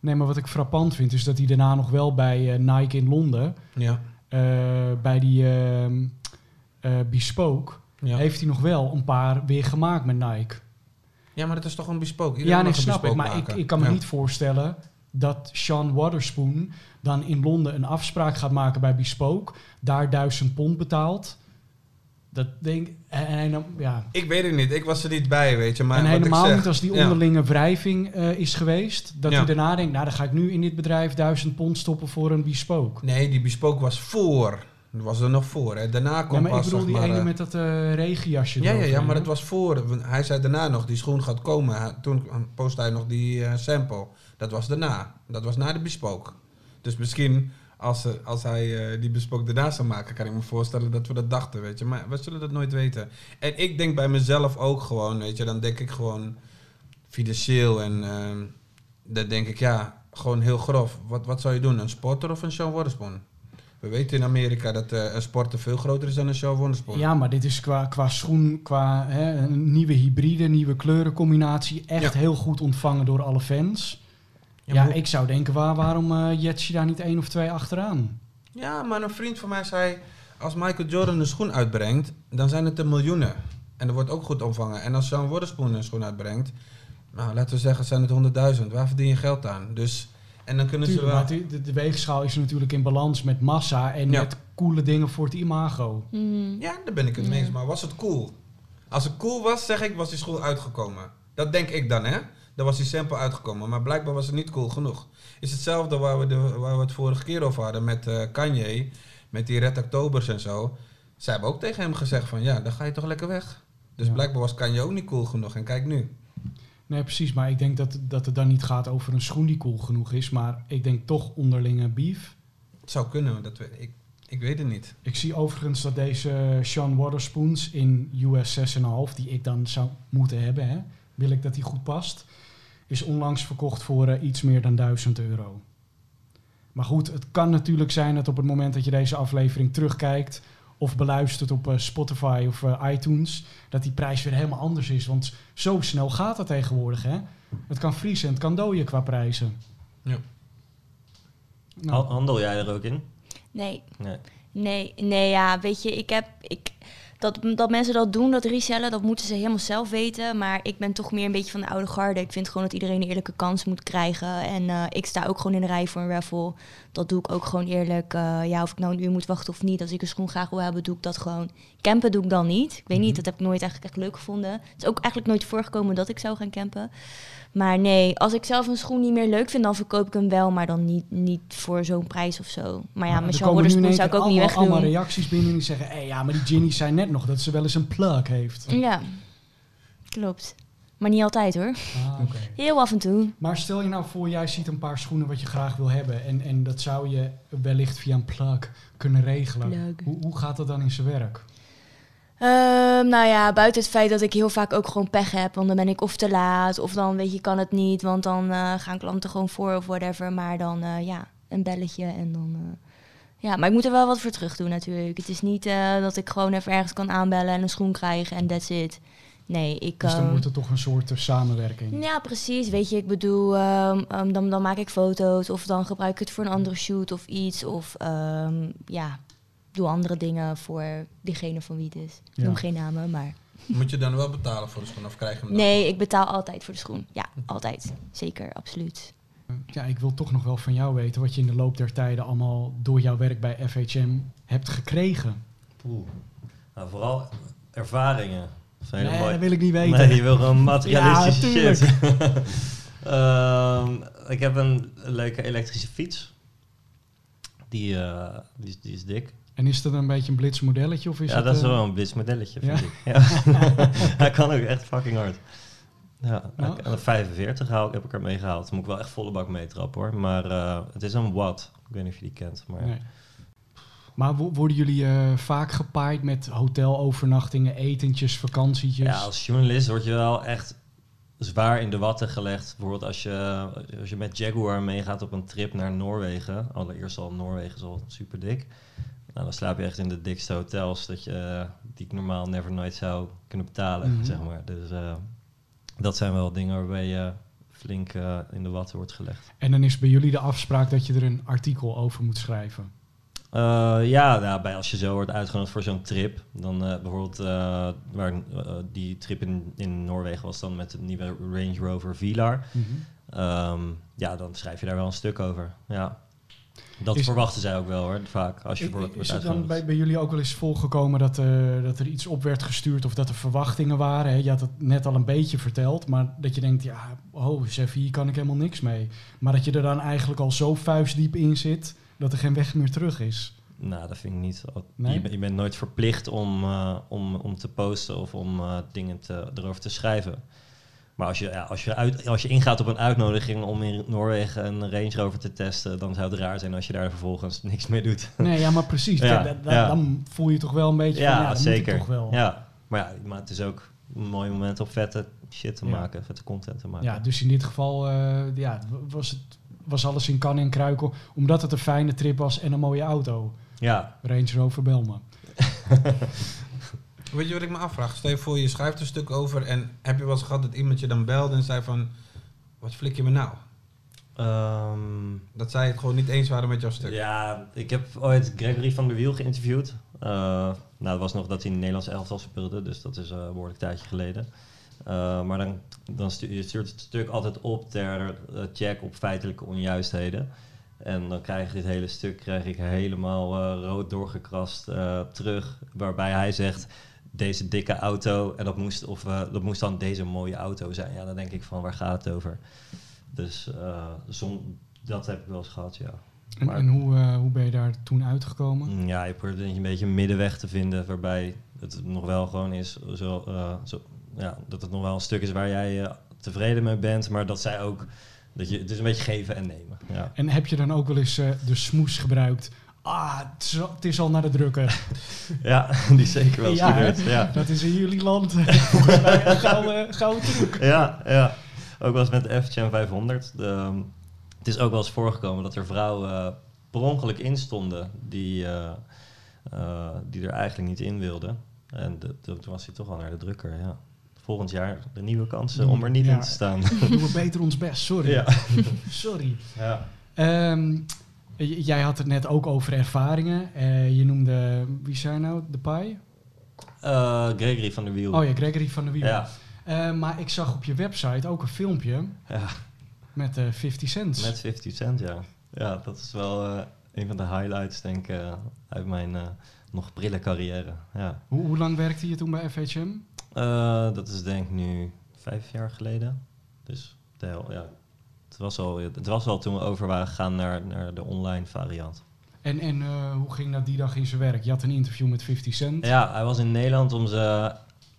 Nee, maar wat ik frappant vind, is dat hij daarna nog wel bij eh, Nike in Londen, Ja. eh, bij die ehm, eh, Bespoke, ja. heeft hij nog wel een paar weer gemaakt met Nike. Ja, maar dat is toch een bespook? ja, nee, snap ik. Maar ik, ik kan me niet voorstellen dat Sean Waterspoon dan in Londen een afspraak gaat maken bij Bespoke, daar duizend pond betaalt. Dat denk en, en, ja. Ik weet het niet, ik was er niet bij, weet je. Maar en helemaal niet als die onderlinge wrijving uh, is geweest, dat hij daarna denkt, nou dan ga ik nu in dit bedrijf duizend pond stoppen voor een Bespoke. Nee, die Bespoke was voor. Dat was er nog voor. Hè. Daarna kwam ja, maar pas, ik bedoel die maar, ene uh, met dat uh, regenjasje. Ja, ja, ja, maar het was voor. Hij zei daarna nog, die schoen gaat komen. Toen postte hij nog die uh, sample. Dat was daarna. Dat was na de bespook. Dus misschien als, als hij die bespook daarna zou maken, kan ik me voorstellen dat we dat dachten, weet je. Maar we zullen dat nooit weten. En ik denk bij mezelf ook gewoon, weet je, dan denk ik gewoon financieel en dan denk ik, ja, gewoon heel grof. Wat, wat zou je doen? Een sporter of een Sean Waterspoon? We weten in Amerika dat uh, een sporter veel groter is dan een show wondersport. Ja, maar dit is qua, qua schoen, qua hè, een nieuwe hybride, nieuwe kleurencombinatie. Echt heel goed ontvangen door alle fans. Ja, ja ik zou denken, waar, waarom uh, jet je daar niet één of twee achteraan? Ja, maar een vriend van mij zei... als Michael Jordan een schoen uitbrengt, dan zijn het er miljoenen. En dat wordt ook goed ontvangen. En als Sean Waterspoon een schoen uitbrengt... nou, laten we zeggen, zijn het honderdduizend. Waar verdien je geld aan? Dus... En dan kunnen Tuurlijk, ze wel... Maar de, de, weegschaal is natuurlijk in balans met massa en ja. met coole dingen voor het imago. Mm. Ja, daar ben ik het mee eens. Maar was het cool? Als het cool was, zeg ik, was die school uitgekomen. Dat denk ik dan, hè? Dan was die sample uitgekomen. Maar blijkbaar was het niet cool genoeg. Is hetzelfde waar we, de, waar we het vorige keer over hadden met uh, Kanye. Met die Red Octobers en zo. Zij hebben ook tegen hem gezegd van, ja, dan ga je toch lekker weg. Dus ja. blijkbaar was Kanye ook niet cool genoeg. En kijk nu. Nee, precies. Maar ik denk dat, dat het dan niet gaat over een schoen die cool genoeg is. Maar ik denk toch onderlinge beef. Het zou kunnen, dat we, ik, ik weet het niet. Ik zie overigens dat deze Sean Waterspoons in US 6,5, die ik dan zou moeten hebben, hè, wil ik dat die goed past, is onlangs verkocht voor uh, iets meer dan 1000 euro. Maar goed, het kan natuurlijk zijn dat op het moment dat je deze aflevering terugkijkt of beluistert op uh, Spotify of uh, iTunes, dat die prijs weer helemaal anders is. Want zo snel gaat het tegenwoordig, hè? Het kan vriezen en het kan dooien qua prijzen. Ja. Nou. Handel jij er ook in? Nee. Nee. Nee, nee, ja, weet je, ik heb... Ik, dat, dat mensen dat doen, dat resellen, dat moeten ze helemaal zelf weten. Maar ik ben toch meer een beetje van de oude garde. Ik vind gewoon dat iedereen een eerlijke kans moet krijgen. En uh, ik sta ook gewoon in de rij voor een raffle. Dat doe ik ook gewoon eerlijk. Uh, ja, of ik nou een uur moet wachten of niet. Als ik een schoen graag wil hebben, doe ik dat gewoon. Campen doe ik dan niet. Ik weet niet, dat heb ik nooit eigenlijk echt leuk gevonden. Het is ook eigenlijk nooit voorgekomen dat ik zou gaan campen. Maar nee, als ik zelf een schoen niet meer leuk vind, dan verkoop ik hem wel, maar dan niet, niet voor zo'n prijs of zo. Maar ja, met Sean Waterspoon zou ik ook allemaal, niet wegdoen. allemaal reacties binnen die zeggen, hé, hey, ja, maar die Ginny zei net nog dat ze wel eens een plug heeft. Ja, klopt. Maar niet altijd hoor. Ah, okay. Heel af en toe. Maar stel je nou voor, jij ziet een paar schoenen wat je graag wil hebben. En, en dat zou je wellicht via een plug kunnen regelen. Plug. Hoe, hoe gaat dat dan in zijn werk? Uh, nou ja, buiten het feit dat ik heel vaak ook gewoon pech heb. Want dan ben ik of te laat, of dan weet je, kan het niet. Want dan uh, gaan klanten gewoon voor of whatever. Maar dan, uh, ja, een belletje en dan... ja, maar ik moet er wel wat voor terug doen natuurlijk. Het is niet dat ik gewoon even ergens kan aanbellen en een schoen krijgen en that's it. Nee, ik... Dus dan wordt er toch een soort samenwerking. Ja, precies. Weet je, ik bedoel, um, um, dan, dan maak ik foto's of dan gebruik ik het voor een andere shoot of iets. Of um, ja, doe andere dingen voor diegene van wie het is. Ik ja. noem geen namen, maar... Moet je dan wel betalen voor de schoen of krijg je hem dan? Nee, ik betaal altijd voor de schoen. Ja, altijd. Zeker, absoluut. Ja, ik wil toch nog wel van jou weten wat je in de loop der tijden allemaal door jouw werk bij FHM hebt gekregen. Oeh. Nou, vooral ervaringen. Nee, mooi. dat wil ik niet weten. Nee, je wil gewoon [laughs] materialistische ja, shit. um, [laughs] ik heb een leuke elektrische fiets. Die, uh, die, is, die is dik. En is dat een beetje een blitzmodelletje? Of is ja, het, dat is uh... wel een blitzmodelletje, vind ja? ik. Ja. [laughs] Hij kan ook echt fucking hard. Ja, nou. een 45 haal, heb ik er mee gehaald. Dan moet ik wel echt volle bak meetrappen hoor. Maar uh, het is een Watt. Ik weet niet of je die kent. Maar, nee. maar worden jullie uh, vaak gepaaid met hotelovernachtingen, etentjes, vakantietjes? Ja, als journalist word je wel echt zwaar in de watten gelegd. Bijvoorbeeld als je, als je met Jaguar meegaat op een trip naar Noorwegen. Allereerst al Noorwegen is al super dik. Nou, dan slaap je echt in de dikste hotels dat je, die ik normaal never nooit zou kunnen betalen, mm-hmm. zeg maar. Dus uh, dat zijn wel dingen waarbij je flink uh, in de watten wordt gelegd. En dan is bij jullie de afspraak dat je er een artikel over moet schrijven? Eh, ja, nou, bij als je zo wordt uitgenodigd voor zo'n trip, dan eh, bijvoorbeeld uh, waar, die trip in, in Noorwegen was dan met de nieuwe Range Rover Vilar. Mm ja, dan schrijf je daar wel een stuk over. Ja. Dat verwachten zij ook wel hoor, vaak. Als je wordt is het dan bij, bij, jullie ook wel eens volgekomen dat, dat er iets op werd gestuurd of dat er verwachtingen waren? Hè? Je had het net al een beetje verteld, maar dat je denkt, ja, oh, chef, hier kan ik helemaal niks mee. Maar dat je er dan eigenlijk al zo vuistdiep in zit dat er geen weg meer terug is. Nou, dat vind ik niet. Nee? Je, je, bent nooit verplicht om, uh, om, om te posten of om uh, dingen te, erover te schrijven. Maar als je, ja, als, je uit, als je ingaat op een uitnodiging om in Noorwegen een Range Rover te testen, dan zou het raar zijn als je daar vervolgens [laughs] niks mee doet. Nee, ja, maar precies. ja, ja. Dan voel je toch wel een beetje ja, van, ja, zeker. toch wel. Ja, maar ja, maar het is ook een mooi moment om vette shit te maken, vette content te maken. Ja, dus in dit geval uh, ja, was het was alles in kan en kruikel. Omdat het een fijne trip was en een mooie auto. Ja. Range Rover Belma. [laughs] Weet je wat ik me afvraag? Stel je voor, je schrijft een stuk over en heb je wel eens gehad dat iemand je dan belde en zei van... Wat flik je me nou? Um, dat zij het gewoon niet eens waren met jouw stuk. Ja, ik heb ooit Gregory van der Wiel geïnterviewd. Uh, nou, dat was nog dat hij in het Nederlands elftal speelde, dus dat is uh, een behoorlijk tijdje geleden. Uh, maar dan, dan stuurt, je stuurt het stuk altijd op ter check op feitelijke onjuistheden. En dan krijg je dit hele stuk krijg ik helemaal rood doorgekrast terug. Waarbij hij zegt, deze dikke auto, en dat moest, of, dat moest dan deze mooie auto zijn. Ja, dan denk ik van, waar gaat het over? Dus zon, dat heb ik wel eens gehad, ja. En, en hoe, hoe ben je daar toen uitgekomen? Mm, ja, je probeert een beetje een middenweg te vinden waarbij het nog wel gewoon is zo, zo ja, dat het nog wel een stuk is waar jij uh, tevreden mee bent, maar dat zij ook. Dat je, het is een beetje geven en nemen. Ja. En heb je dan ook wel eens uh, de smoes gebruikt? Ah, het is, het is, al naar de drukker. ja, [laughs] die zeker wel eens ja, gebeurd. Ja. Dat is in jullie land [laughs] volgens mij een gouden, gouden truc. Ja, ja, ook wel eens met de FCM 500. De, ehm, het is ook wel eens voorgekomen dat er vrouwen uh, per ongeluk in stonden die, uh, die er eigenlijk niet in wilden. En toen was hij toch al naar de drukker, ja volgend jaar de nieuwe kansen om er niet in te staan. [laughs] Doen we beter ons best, sorry. Ja. sorry. Ja. Um, jij had het net ook over ervaringen. Uh, je noemde, wie zijn nou, de Pai? Uh, Gregory van der Wiel. Oh ja, Gregory van der Wiel. Ja. Uh, maar ik zag op je website ook een filmpje ja. met 50 cent. Met 50 cent, ja. Ja, dat is wel een van de highlights, denk ik, uit mijn nog prille carrière. Ja. Hoe, hoe lang werkte je toen bij FHM? Dat is denk ik nu vijf jaar geleden. Dus de hel, ja. Het was, al, het was al toen we over waren gegaan naar, naar de online variant. En, en uh, hoe ging dat die dag in zijn werk? Je had een interview met 50 Cent. Ja, hij was in Nederland om zijn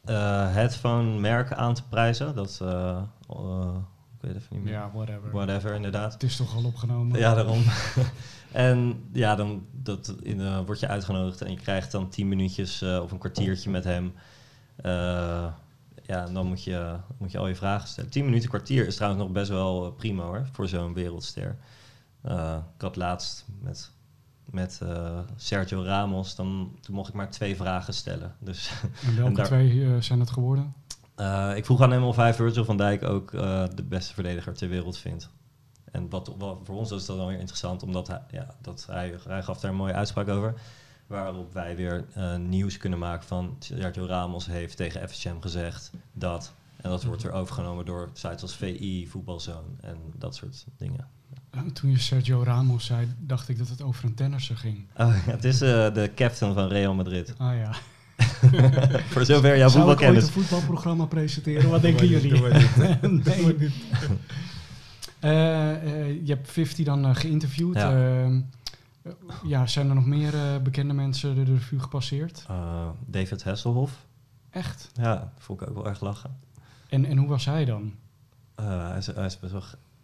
uh, headphone merken aan te prijzen. Dat, ik weet even niet meer. Ja, whatever. Whatever, inderdaad. Het is toch al opgenomen? Ja, daarom. [laughs] en ja, dan dat, in, word je uitgenodigd en je krijgt dan tien minuutjes of een kwartiertje met hem uh, ja, dan moet je, moet je al je vragen stellen. 10 minuten kwartier is trouwens nog best wel eh, prima hoor, voor zo'n wereldster. Uh, ik had laatst met, met uh, Sergio Ramos, dan, toen mocht ik maar twee vragen stellen. Dus, [laughs] en welke twee zijn het geworden? ik vroeg aan hem of hij Virgil van Dijk ook de beste verdediger ter wereld vindt. En wat, wat, voor ons is dat dan weer interessant, omdat hij, ja, dat hij, hij gaf daar een mooie uitspraak over. Waarop wij weer uh, nieuws kunnen maken van Sergio Ramos heeft tegen FSM gezegd dat. En dat wordt weer overgenomen door sites als VI, Voetbalzone en dat soort dingen. Toen je Sergio Ramos zei, dacht ik dat het over een tennisser ging. Oh, ja, het is uh, de captain van Real Madrid. Ah ja. [laughs] Voor zover jouw voetbalkennis. Zou ik een voetbalprogramma presenteren? Wat denken jullie? [laughs] nee. Uh, je hebt 50 dan geïnterviewd. Ja. Ehm, eh, ja, zijn er nog meer uh, bekende mensen de, de revue gepasseerd? Uh, David Hasselhoff. Echt? Ja, dat vond ik ook wel erg lachen. En, en hoe was hij dan? hij, is, hij is best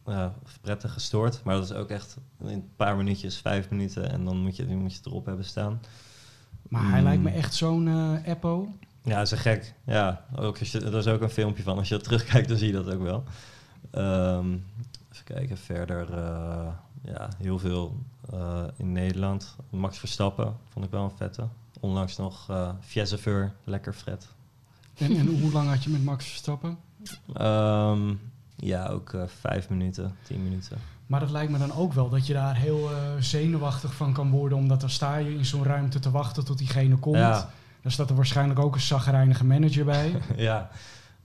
wel prettig gestoord, maar dat is ook echt in een paar minuutjes, vijf minuten en dan moet je, moet je erop hebben staan. Maar hij lijkt me mm. echt zo'n uh, Eppo. Ja, dat is gek. Ja, ook als je, er is ook een filmpje van. Als je dat terugkijkt, dan zie je dat ook wel. Um, even kijken, verder ja, heel veel uh, in Nederland. Max Verstappen vond ik wel een vette. Onlangs nog uh, lekker Fred. En, en hoe lang had je met Max Verstappen? Um, ja, ook uh, vijf minuten, tien minuten. Maar dat lijkt me dan ook wel dat je daar heel eh, zenuwachtig van kan worden. Omdat dan sta je in zo'n ruimte te wachten tot diegene komt. Ja. Dan staat er waarschijnlijk ook een zagrijnige manager bij. [laughs] ja,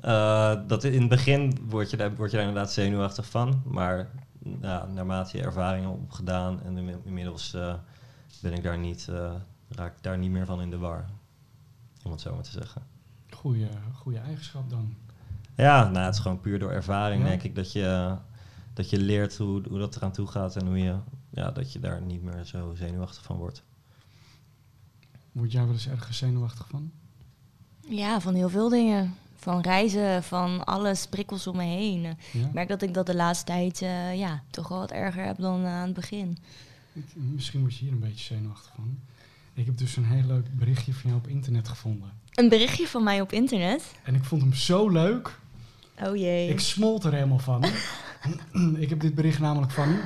Eh, dat in het begin word je, daar, word je daar inderdaad zenuwachtig van. Maar ja, naarmate je ervaringen opgedaan en inmi- inmiddels eh, ben ik daar niet, eh, raak ik daar niet meer van in de war. Om het zo maar te zeggen. Goeie, goeie eigenschap dan. Ja, nou, het is gewoon puur door ervaring, Ja. denk ik, dat je, dat je leert hoe, hoe dat eraan toe gaat en hoe je, ja, dat je daar niet meer zo zenuwachtig van wordt. Word jij wel eens ergens zenuwachtig van? Ja, van heel veel dingen. Van reizen, van alles, prikkels om me heen. Ja? Ik merk dat ik dat de laatste tijd eh, ja, toch wel wat erger heb dan eh, aan het begin. Ik- misschien word je hier een beetje zenuwachtig van. Ik heb dus een heel leuk berichtje van jou op internet gevonden. Een berichtje van mij op internet. En ik vond hem zo leuk. Oh jee. Ik smolt er helemaal van. [clears throat] ik heb dit bericht namelijk van u.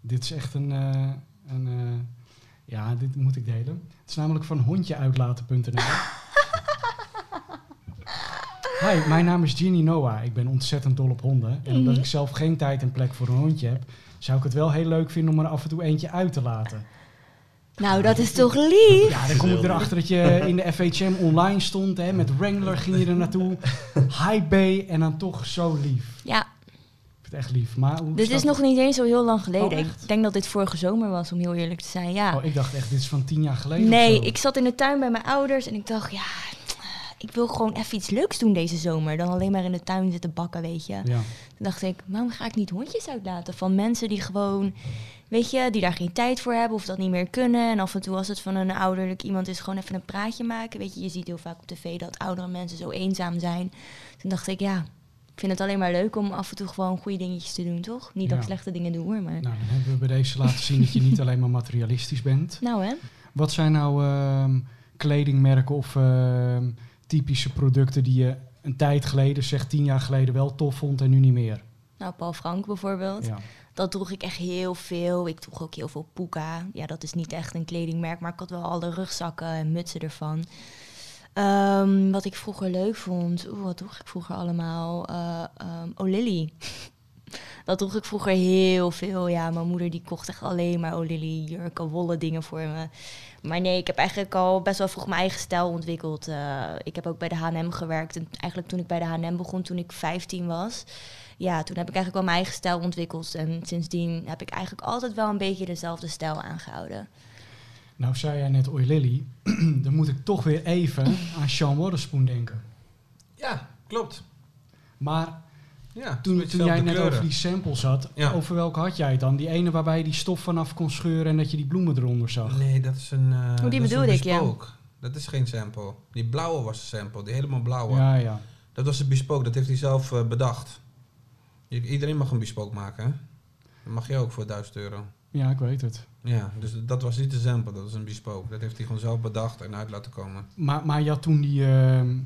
Dit is echt een... eh, een ja, dit moet ik delen. Het is namelijk van hondjeuitlaten.nl. Hi, mijn naam is Ginny Noah. Ik ben ontzettend dol op honden. En omdat Mhm. ik zelf geen tijd en plek voor een hondje heb... zou ik het wel heel leuk vinden om er af en toe eentje uit te laten. Nou, dat is toch lief? Ja, dan kom ik erachter dat je in de FHM online stond. Hè, met Wrangler ging je er naartoe. High Bay en dan toch zo lief. Ja, Ik vind het echt lief. Maar hoe dit is nog niet eens zo heel lang geleden. Oh, ik denk dat dit vorige zomer was, om heel eerlijk te zijn. Ja. Oh, ik dacht echt, dit is van tien jaar geleden nee, ik zat in de tuin bij mijn ouders en ik dacht, ja, ik wil gewoon even iets leuks doen deze zomer. Dan alleen maar in de tuin zitten bakken, weet je. Ja, Toen dacht ik, waarom ga ik niet hondjes uitlaten van mensen die gewoon, weet je, die daar geen tijd voor hebben of dat niet meer kunnen. En af en toe als het van een ouderlijk iemand is, gewoon even een praatje maken. Weet je, je ziet heel vaak op tv dat oudere mensen zo eenzaam zijn. Toen dacht ik, ja, ik vind het alleen maar leuk om af en toe gewoon goede dingetjes te doen, toch? Niet dat ik slechte dingen doe hoor, maar... nou dan hebben we bij deze laten zien dat je niet alleen maar materialistisch bent. [laughs] Nou hè? Wat zijn nou ehm, kledingmerken of ehm, typische producten die je een tijd geleden, zeg tien jaar geleden, wel tof vond en nu niet meer? Nou, Paul Frank bijvoorbeeld. Ja. Dat droeg ik echt heel veel. Ik droeg ook heel veel Puka. Ja, dat is niet echt een kledingmerk, maar ik had wel alle rugzakken en mutsen ervan. Ehm, wat ik vroeger leuk vond, oeh, wat droeg ik vroeger allemaal? Eh ehm, O'Lily. Dat droeg ik vroeger heel veel. Ja, mijn moeder die kocht echt alleen maar O'Lily jurken, wollen dingen voor me. Maar nee, ik heb eigenlijk al best wel vroeg mijn eigen stijl ontwikkeld. Eh, ik heb ook bij de H&M gewerkt. En eigenlijk toen ik bij de H&M begon, toen ik 15 was... Ja, toen heb ik eigenlijk wel mijn eigen stijl ontwikkeld. En sindsdien heb ik eigenlijk altijd wel een beetje dezelfde stijl aangehouden. Nou zei jij net Lily, [clears throat] dan moet ik toch weer even aan Sean Waterspoon denken. Ja, klopt. Maar Ja, toen, jij net kleuren. over die samples had, Ja. over welke had jij het dan? Die ene waarbij je die stof vanaf kon scheuren en dat je die bloemen eronder zag? Nee, dat is een. eh, dat is bedoelde ik, ja. Dat is geen sample. Die blauwe was een sample, die helemaal blauwe. Ja, ja. Dat was een bespoke, dat heeft hij zelf eh, bedacht. Je- iedereen mag een bespoke maken, hè? Dat mag je ook voor 1000 euro. Ja, ik weet het. Ja, dus dat was niet een sample, dat was een bespoke. Dat heeft hij gewoon zelf bedacht en uit laten komen. Maar, maar je had toen die, ehm,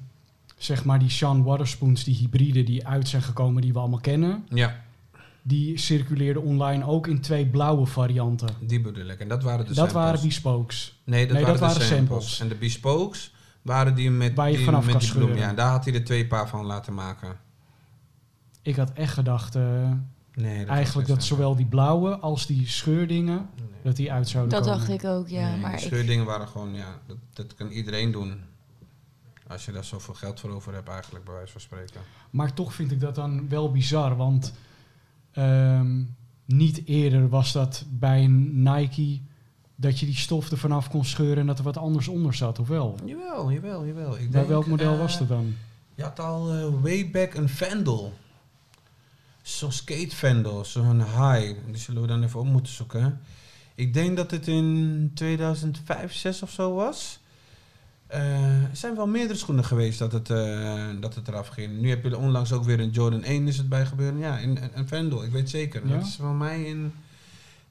zeg maar die Sean Waterspoons, die hybride die uit zijn gekomen, die we allemaal kennen. Ja, Die circuleerden online ook in twee blauwe varianten. die bedoel ik. En dat waren de dat samples. waren bespokes. Nee, dat Nee, waren, dat de waren samples. samples. En de bespokes waren die met, Waar je die, vanaf met kan die bloem. Ja, daar had hij er twee paar van laten maken. Ik had echt gedacht, eh, Nee, dat eigenlijk dat zowel die blauwe als die scheurdingen, Nee. dat die uit zouden Dat komen. dacht ik ook, ja. Nee, maar de ik, scheurdingen waren gewoon, ja, dat, dat kan iedereen doen. Als je daar zoveel geld voor over hebt, eigenlijk, bij wijze van spreken. Maar toch vind ik dat dan wel bizar, want ehm, niet eerder was dat bij een Nike dat je die stof er vanaf kon scheuren en dat er wat anders onder zat, of wel? Jawel, jawel, jawel. Ik Bij denk, welk model eh, was dat dan? Je had al eh, way back een Vandal. Zo'n skate Vandal, zo'n high. Die zullen we dan even op moeten zoeken. Ik denk dat het in 2005, 6 of zo was. Eh, er zijn wel meerdere schoenen geweest dat het, eh, dat het eraf ging. Nu heb je er onlangs ook weer een Jordan 1 is het bij gebeuren. Ja, in, Vandal, ik weet zeker. Ja? Dat is van mij in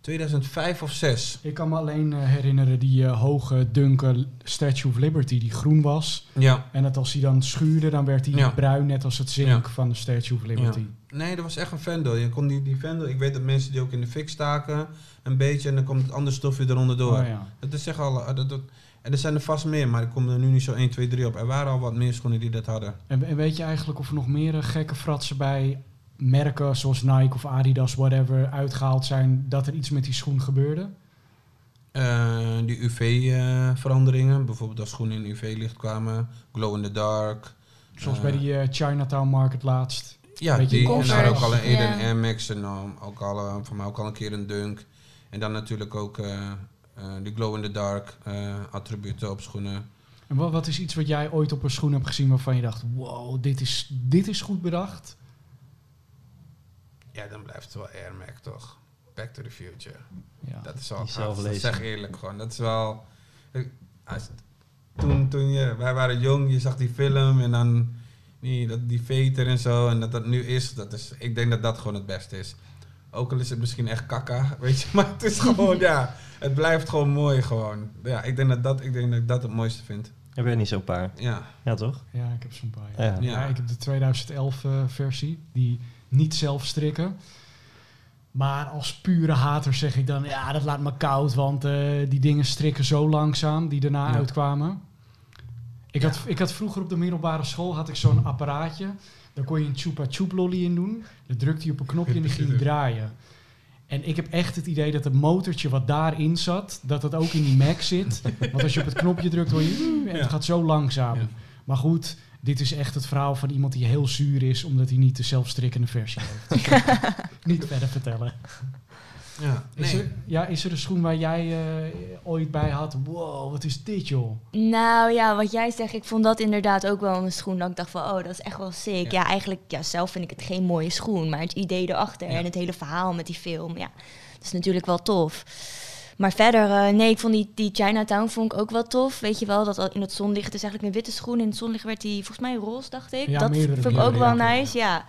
2005 of 6. Ik kan me alleen eh, herinneren die hoge, dunke Statue of Liberty die groen was. Ja. En dat als hij dan schuurde, dan werd hij Ja. bruin, net als het zink van de Statue of Liberty. Nee, dat was echt een Vandal. Je kon die, die Vandal, ik weet dat mensen die ook in de fik staken, een beetje, en dan komt het andere stofje eronder door. Oh, ja. Dat is echt al, dat, dat- en er zijn er vast meer, maar ik kom er nu niet zo 1, 2, 3 op. Er waren al wat meer schoenen die dat hadden. En, en weet je eigenlijk of er nog meer eh, gekke fratsen bij merken zoals Nike of Adidas, whatever, uitgehaald zijn, dat er iets met die schoen gebeurde? Eh, die UV-veranderingen, bijvoorbeeld als schoenen in UV-licht kwamen, glow in the dark. Zoals Eh, bij die eh, Chinatown Market laatst. Ja, Beetje die, en daar ook al een, een Air Max en ook al, eh, voor mij ook al een keer een Dunk. En dan natuurlijk ook eh, eh, die glow in the dark eh, attributen op schoenen. En wat, wat is iets wat jij ooit op een schoen hebt gezien waarvan je dacht, wow, dit is, dit is goed bedacht? Ja, dan blijft het wel Air Max toch? Back to the Future. Ja. Dat is wel Die gaaf. zelflezing. Zeg eerlijk gewoon. Dat is wel... eh, Als, toen, toen je, wij waren jong, je zag die film en dan die, dat, die veter en zo. En dat dat nu is, dat is, ik denk dat dat gewoon het beste is. Ook al is het misschien echt kakka, [laughs] weet je. Maar het is gewoon, ja, het blijft gewoon mooi gewoon. Ja, ik denk dat, dat, ik denk dat ik dat het mooiste vind. Heb je niet zo'n paar? Ja, Ja, toch? ja, ik heb zo'n paar. Ja. Ja. Ja, ik heb de 2011 eh, versie, die niet zelf strikken. Maar als pure hater zeg ik dan, ja, dat laat me koud, want eh, die dingen strikken zo langzaam, die daarna Ja. uitkwamen. Ik, had, ik had vroeger op de middelbare school had ik zo'n apparaatje. Daar kon je een chupa chup lolly in doen. Dan drukte je op een knopje en die [laughs] ging draaien. En ik heb echt het idee dat het motortje wat daarin zat, dat dat ook in die Mac zit. Want als je op het knopje drukt, hoor je, en het Ja. gaat zo langzaam. Ja. Maar goed, dit is echt het verhaal van iemand die heel zuur is omdat hij niet de zelfstrikkende versie heeft. [laughs] niet verder vertellen. Ja. Is, Nee. er, ja, is er een schoen waar jij eh, ooit bij had? Wow, wat is dit joh? Nou ja, wat jij zegt, ik vond dat inderdaad ook wel een schoen dat ik dacht van, oh, dat is echt wel sick. Ja, eigenlijk, ja, zelf vind ik het geen mooie schoen, maar het idee erachter Ja. en het hele verhaal met die film, ja, dat is natuurlijk wel tof. Maar verder, eh, nee, ik vond die, die Chinatown vond ik ook wel tof. Weet je wel, dat al in het zonlicht, is eigenlijk een witte schoen. In het zonlicht werd die volgens mij roze, dacht ik. Ja, dat vond ik ook wel ja. nice, ja.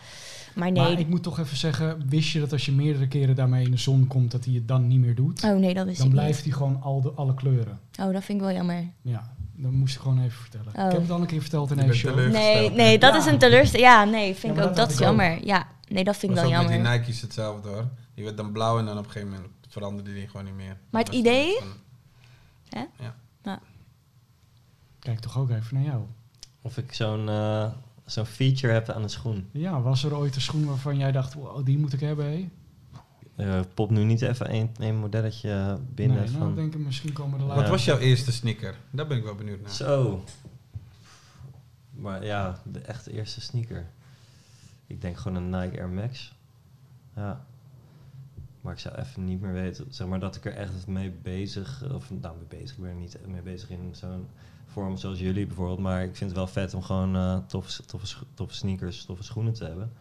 Maar nee, Maar ik moet toch even zeggen, wist je dat als je meerdere keren daarmee in de zon komt, dat hij het dan niet meer doet? oh nee, dat wist dan blijft hij gewoon al de, alle kleuren. Oh, dat vind ik wel jammer. Ja, dat moest ik gewoon even vertellen. Oh. Ik heb het al een keer verteld in een show. teleurgesteld. Nee, nee, dat Ja. is een teleurstelling. Ja, nee, vind Ja, ik ook, dat is ook. jammer. Ja, nee, dat vind ik wel ook met jammer. die Nike's hetzelfde hoor. Die werd dan blauw en dan op een gegeven moment veranderde die gewoon niet meer. Maar Dat het idee? dan- Kijk toch ook even naar jou. Of ik zo'n eh, zo'n feature heb aan de schoen. Ja, was er ooit een schoen waarvan jij dacht, wow, die moet ik hebben? hé? Eh pop nu niet even één één modelletje binnen nee, nou, van... denk ik misschien komen er Wat later. was jouw eerste sneaker? Daar ben ik wel benieuwd naar. Zo. Maar ja, de echte eerste sneaker. Ik denk gewoon een Nike Air Max. Ja. Maar ik zou even niet meer weten, zeg maar, dat ik er echt mee bezig, of nou mee bezig, ik ben er niet mee bezig in zo'n vorm zoals jullie bijvoorbeeld. Maar ik vind het wel vet om gewoon eh, toffe, toffe, toffe sneakers, toffe schoenen te hebben.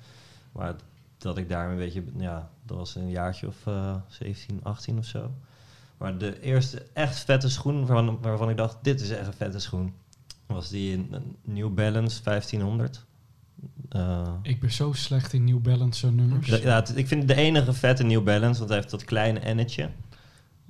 Maar dat ik daar een beetje, ja, dat was een jaartje of eh 17, 18 of zo. Maar de eerste echt vette schoen waarvan, waarvan ik dacht, dit is echt een vette schoen, was die in een New Balance 1500. Eh, Ik ben zo slecht in New Balance eh, nummers. ja, ik vind de enige vette New Balance, want hij heeft dat kleine ennetje.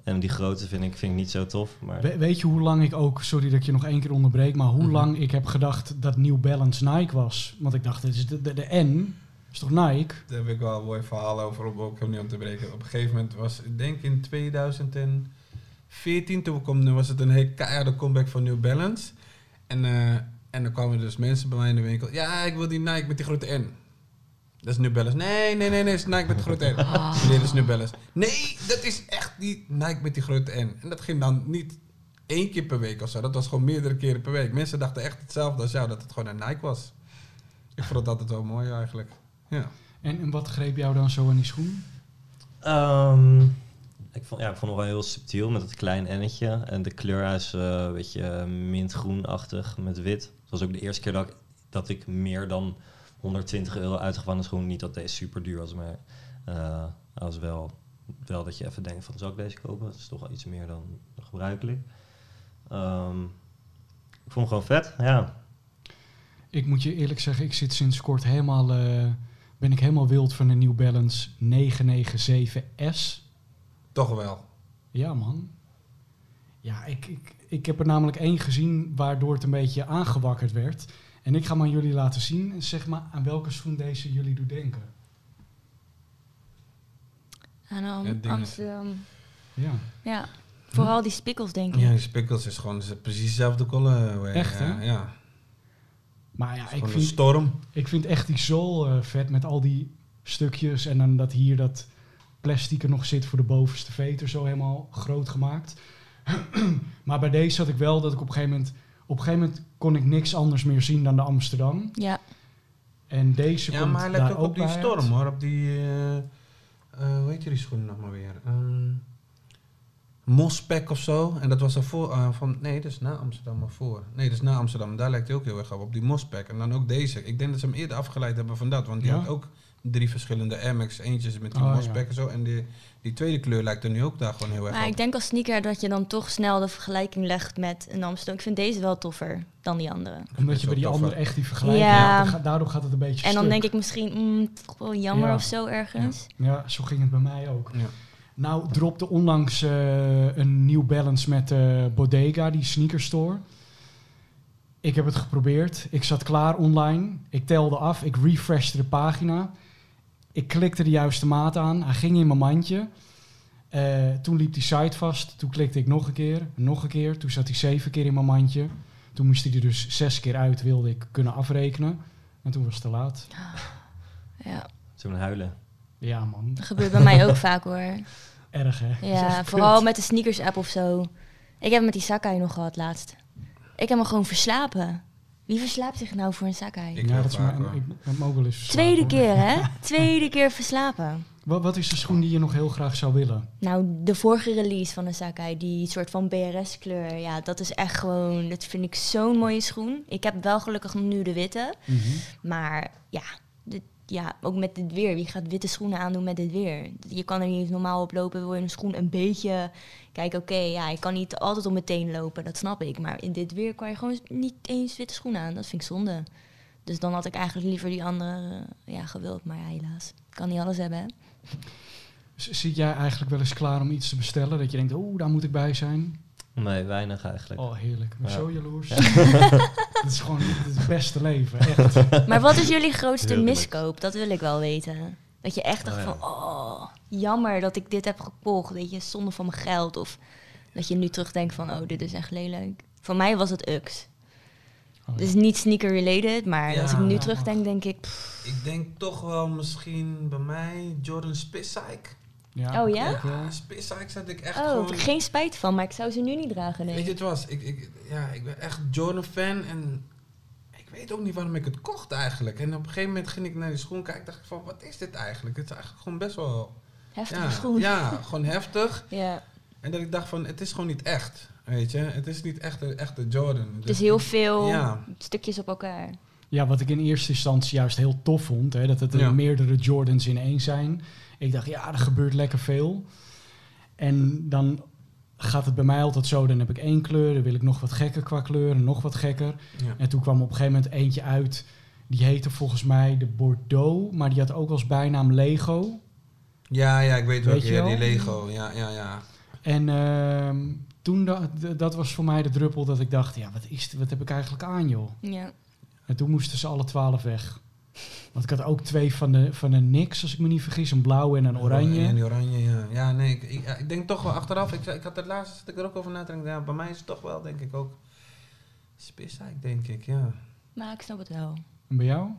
En die grote vind ik, vind ik niet zo tof. Maar We- weet je hoe lang ik ook, sorry dat ik je nog één keer onderbreek, maar hoe Mhm. lang ik heb gedacht dat New Balance Nike was? Want ik dacht, dit is de, de, de N, is toch Nike? Daar heb ik wel een mooi verhaal over om ook niet om te breken. Op een gegeven moment was, ik denk in 2014, toen kwam, was het een hele keiharde comeback van New Balance. En, eh, en dan kwamen dus mensen bij mij in de winkel. Ja, ik wil die Nike met die grote N. Dat is New Balance. Nee, nee, nee, nee, dat is Nike met de grote N. Ah. Nee, dat is New Balance. Nee, dat is echt die Nike met die grote N. En dat ging dan niet één keer per week of zo. Dat was gewoon meerdere keren per week. Mensen dachten echt hetzelfde als jou, dat het gewoon een Nike was. Ik vond het altijd wel mooi eigenlijk. Ja. En, en wat greep jou dan zo aan die schoen? Ehm, ik, vond, ja, ik vond het wel heel subtiel met het klein ennetje. En de kleur is eh, een beetje mintgroenachtig met wit. Het was ook de eerste keer dat ik, dat ik meer dan 120 euro uitgaf aan een schoen. Niet dat deze super duur was, maar eh was wel, wel dat je even denkt van, zou ik deze kopen? Het is toch wel iets meer dan gebruikelijk. Ehm, ik vond hem gewoon vet, ja. Ik moet je eerlijk zeggen, ik zit sinds kort helemaal, eh, ben ik helemaal wild van de New Balance 997S. Toch wel. Ja, man. Ja, ik, ik, ik heb er namelijk één gezien waardoor het een beetje aangewakkerd werd. En ik ga hem aan jullie laten zien. En zeg maar aan welke schoen deze jullie doet denken. Aan Am- Ja, dingen. Amsterdam. Ja. Ja, vooral die spikkels, denk ik. Ja, die spikkels is gewoon precies dezelfde color. Echt, hè? Ja. Maar ja, ik vind, storm. ik vind echt die zool eh, vet met al die stukjes. En dan dat hier dat plastic er nog zit voor de bovenste veter zo helemaal groot gemaakt. [clears throat] maar bij deze had ik wel dat ik op een gegeven moment... Op een gegeven moment kon ik niks anders meer zien dan de Amsterdam. Ja, En deze Ja, komt maar hij daar ook op die uit. storm hoor. Op die, eh eh, hoe heet die schoenen nog maar weer? Mospec of zo. En dat was ervoor, eh van, nee, dat is na Amsterdam maar voor. Nee, dat is na Amsterdam. Daar lijkt hij ook heel erg op, op die Mospec. En dan ook deze. Ik denk dat ze hem eerder afgeleid hebben van dat. Want die Ja? had ook drie verschillende Air Max. Eentje is met die Oh, ja. en zo. En die, die tweede kleur lijkt er nu ook daar gewoon heel erg maar op. ik denk als sneaker dat je dan toch snel de vergelijking legt met een Amsterdam. Ik vind deze wel toffer dan die andere. Omdat je bij die andere echt die vergelijking Ja. Daardoor gaat het een beetje En dan stuk. denk ik misschien, mm, toch wel jammer Ja. of zo ergens. Ja, zo ging het bij mij ook. Ja. Nou, dropte onlangs eh, een New Balance met eh, Bodega, die sneakerstore. Ik heb het geprobeerd. Ik zat klaar online. Ik telde af. Ik refreshte de pagina. Ik klikte de juiste maat aan. Hij ging in mijn mandje. Eh, toen liep die site vast. Toen klikte ik nog een keer. Nog een keer. Toen zat hij zeven keer in mijn mandje. Toen moest hij er dus zes keer uit, wilde ik kunnen afrekenen. En toen was het te laat. Ja, Toen huilen. Ja, man. dat gebeurt bij mij ook [laughs] vaak hoor. Erg, hè? Ja, vooral kut. met de sneakers app of zo. Ik heb met die Sakai nog gehad laatst. Ik heb me gewoon verslapen. Wie verslaapt zich nou voor een Sakai? Ik ja, dat is mijn, Tweede keer, hè? [laughs] Tweede keer verslapen. Wat, wat is de schoen die je nog heel graag zou willen? Nou, de vorige release van de Sakai, die soort van BRS-kleur, ja, dat is echt gewoon, dat vind ik zo'n mooie schoen. Ik heb wel gelukkig nu de witte, maar ja, dit, ja, ook met dit weer. Wie gaat witte schoenen aandoen met dit weer? Je kan er niet normaal op lopen, wil je een schoen een beetje... Kijk, oké, ja, ik kan niet altijd op mijn teen lopen, dat snap ik. Maar in dit weer kan je gewoon niet eens witte schoenen aan, dat vind ik zonde. Dus dan had ik eigenlijk liever die andere eh, ja, gewild, maar helaas. Ik kan niet alles hebben, Zit jij eigenlijk wel eens klaar om iets te bestellen? Dat je denkt, oh, daar moet ik bij zijn. Nee, weinig eigenlijk. Oh, heerlijk. Ik ben Ja. zo jaloers. [laughs] Het is gewoon het, het beste leven, echt. Maar wat is jullie grootste Heel miskoop? Dat wil ik wel weten. Dat je echt dacht Oh, ja. van, oh, jammer dat ik dit heb gekocht. Weet je, zonde van mijn geld. Of dat je nu terugdenkt van, oh, dit is echt lelijk. Voor mij was het UX. Oh, Dus niet sneaker related, maar Ja, als ik nu ja, terugdenk, denk ik, pff, Ik denk toch wel misschien bij mij Jordan Spissike. Ja, Oh, ja? zat ik echt oh, gewoon... geen spijt van, maar ik zou ze nu niet dragen. Weet je, Nee. het was, ik, ik, ja, ik ben echt Jordan-fan en ik weet ook niet waarom ik het kocht eigenlijk. En op een gegeven moment ging ik naar die schoen kijken, dacht ik van, wat is dit eigenlijk? Het is eigenlijk gewoon best wel... Heftige Ja, schoen. ja, gewoon heftig. [laughs] Ja. En dat ik dacht van, het is gewoon niet echt, weet je. Het is niet echt de echte Jordan. Het Dus is heel veel Ja, stukjes op elkaar. Ja, wat ik in eerste instantie juist heel tof vond, hè, dat het er Ja. meerdere Jordans in één zijn. Ik dacht, ja, er gebeurt lekker veel. En dan gaat het bij mij altijd zo, dan heb ik één kleur, dan wil ik nog wat gekker qua kleur en nog wat gekker. ja. En toen kwam op een gegeven moment eentje uit, die heette volgens mij de Bordeaux, maar die had ook als bijnaam Lego. ja, ja, ik weet wel, Weet ja, die? Lego, ja, ja, ja. En ehm, toen, da- dat was voor mij de druppel dat ik dacht, ja, wat, is, wat heb ik eigenlijk aan, joh? Ja. En toen moesten ze alle twaalf weg. Want ik had ook twee van de, van de Nix, als ik me niet vergis. Een blauwe en een oranje. En die oranje, ja. Ja, nee, ik, ik, ik denk toch wel achteraf, ik, ik had het laatst, zat ik er ook over na te denken, ja, bij mij is het toch wel, denk ik ook, Spissike, denk ik, ja. Maar ik snap het wel. En bij jou?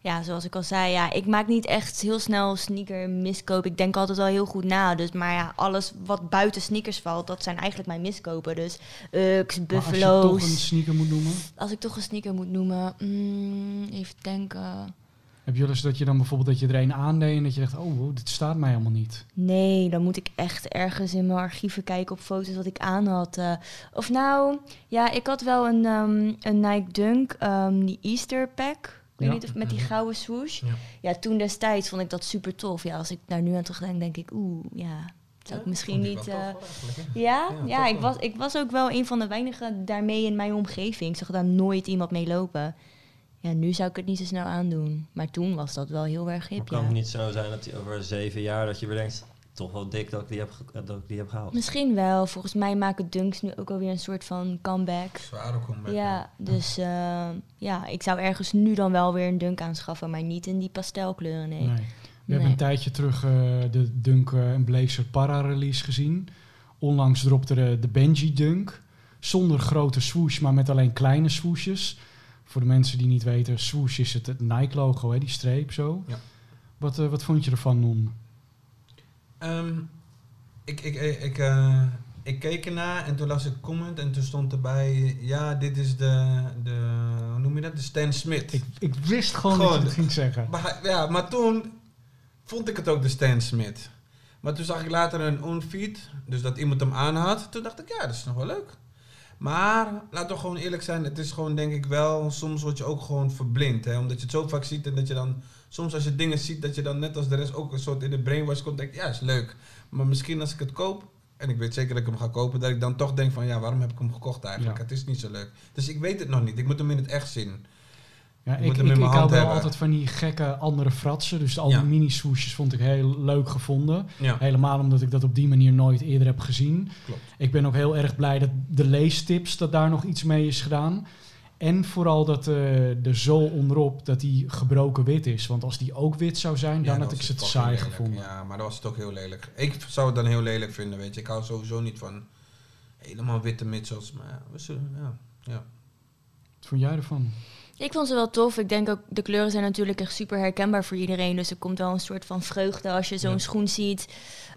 Ja, zoals ik al zei, ja, ik maak niet echt heel snel sneaker miskoop. Ik denk altijd wel heel goed na. Dus, maar ja, alles wat buiten sneakers valt, dat zijn eigenlijk mijn miskopen. Dus Ux, Maar Buffalo's. Als je toch een sneaker moet noemen. Als ik toch een sneaker moet noemen, mm, even denken. Heb je wel eens dat je dan bijvoorbeeld dat je er een aandeed en dat je dacht, oh, dit staat mij helemaal niet. Nee, dan moet ik echt ergens in mijn archieven kijken op foto's wat ik aan had. eh. of nou, ja, ik had wel een, ehm, een Nike Dunk, ehm, die Easter pack. Ik weet Ja. niet of met die gouden swoosh. Ja. Ja. toen destijds vond ik dat super tof. Ja, als ik daar nu aan terugdenk, denk ik, oeh, ja, zou ik misschien niet... eh, ja, Ja, ik, was, ik was ook wel een van de weinigen daarmee in mijn omgeving. Ik zag daar nooit iemand mee lopen. Ja, nu zou ik het niet zo snel aandoen. Maar toen was dat wel heel erg Maar hip, kan ja. het niet zo zijn dat die over zeven jaar dat je weer denkt, toch wel dik dat ik die heb, ge- dat ik die heb gehaald. Misschien wel. Volgens mij maken dunks nu ook alweer een soort van comeback. Zware comeback. Ja, dus eh, ja, ik zou ergens nu dan wel weer een dunk aanschaffen, maar niet in die pastelkleuren, nee. Nee. We hebben een tijdje terug eh, de Dunk eh, en Blazer Para release gezien. Onlangs dropte de, de Benji Dunk. Zonder grote swoosh, maar met alleen kleine swooshes. Voor de mensen die niet weten, swoosh is het, het Nike logo, hè, die streep zo. Ja. Wat, eh, wat vond je ervan, Non? Ehm, ik, ik, ik, ik, eh, ik keek ernaar en toen las ik comment en toen stond erbij... Ja, dit is de, de hoe noem je dat? De Stan Smith. Ik, ik wist gewoon, Gewoon dat je het ging zeggen. Maar, ja, maar toen vond ik het ook de Stan Smith. Maar toen zag ik later een onfeed, dus dat iemand hem aan had. Toen dacht ik, ja, dat is nog wel leuk. Maar laten we gewoon eerlijk zijn, het is gewoon denk ik wel, soms word je ook gewoon verblind. Hè? Omdat je het zo vaak ziet en dat je dan, soms als je dingen ziet, dat je dan net als de rest ook een soort in de brainwash komt. Denk ja, is leuk. Maar misschien als ik het koop, en ik weet zeker dat ik hem ga kopen, dat ik dan toch denk van, ja, waarom heb ik hem gekocht eigenlijk? Ja. Het is niet zo leuk. Dus ik weet het nog niet. Ik moet hem in het echt zien. Ja, ik ik, hou wel altijd van die gekke andere fratsen. Dus al Ja. die mini-swoesjes vond ik heel leuk gevonden. Ja, Helemaal omdat ik dat op die manier nooit eerder heb gezien. klopt. Ik ben ook heel erg blij dat de leestips, dat daar nog iets mee is gedaan. En vooral dat eh, de zool onderop, dat die gebroken wit is. Want als die ook wit zou zijn, Ja, dan had ik ze het te saai gevonden. Ja, maar dat was het ook heel lelijk. Ik zou het dan heel lelijk vinden, weet je. Ik hou sowieso niet van helemaal witte mitsels. Maar ja, we zullen, ja. ja. Wat vond jij ervan? Ik vond ze wel tof. Ik denk ook, de kleuren zijn natuurlijk echt super herkenbaar voor iedereen. Dus er komt wel een soort van vreugde als je zo'n Ja. schoen ziet.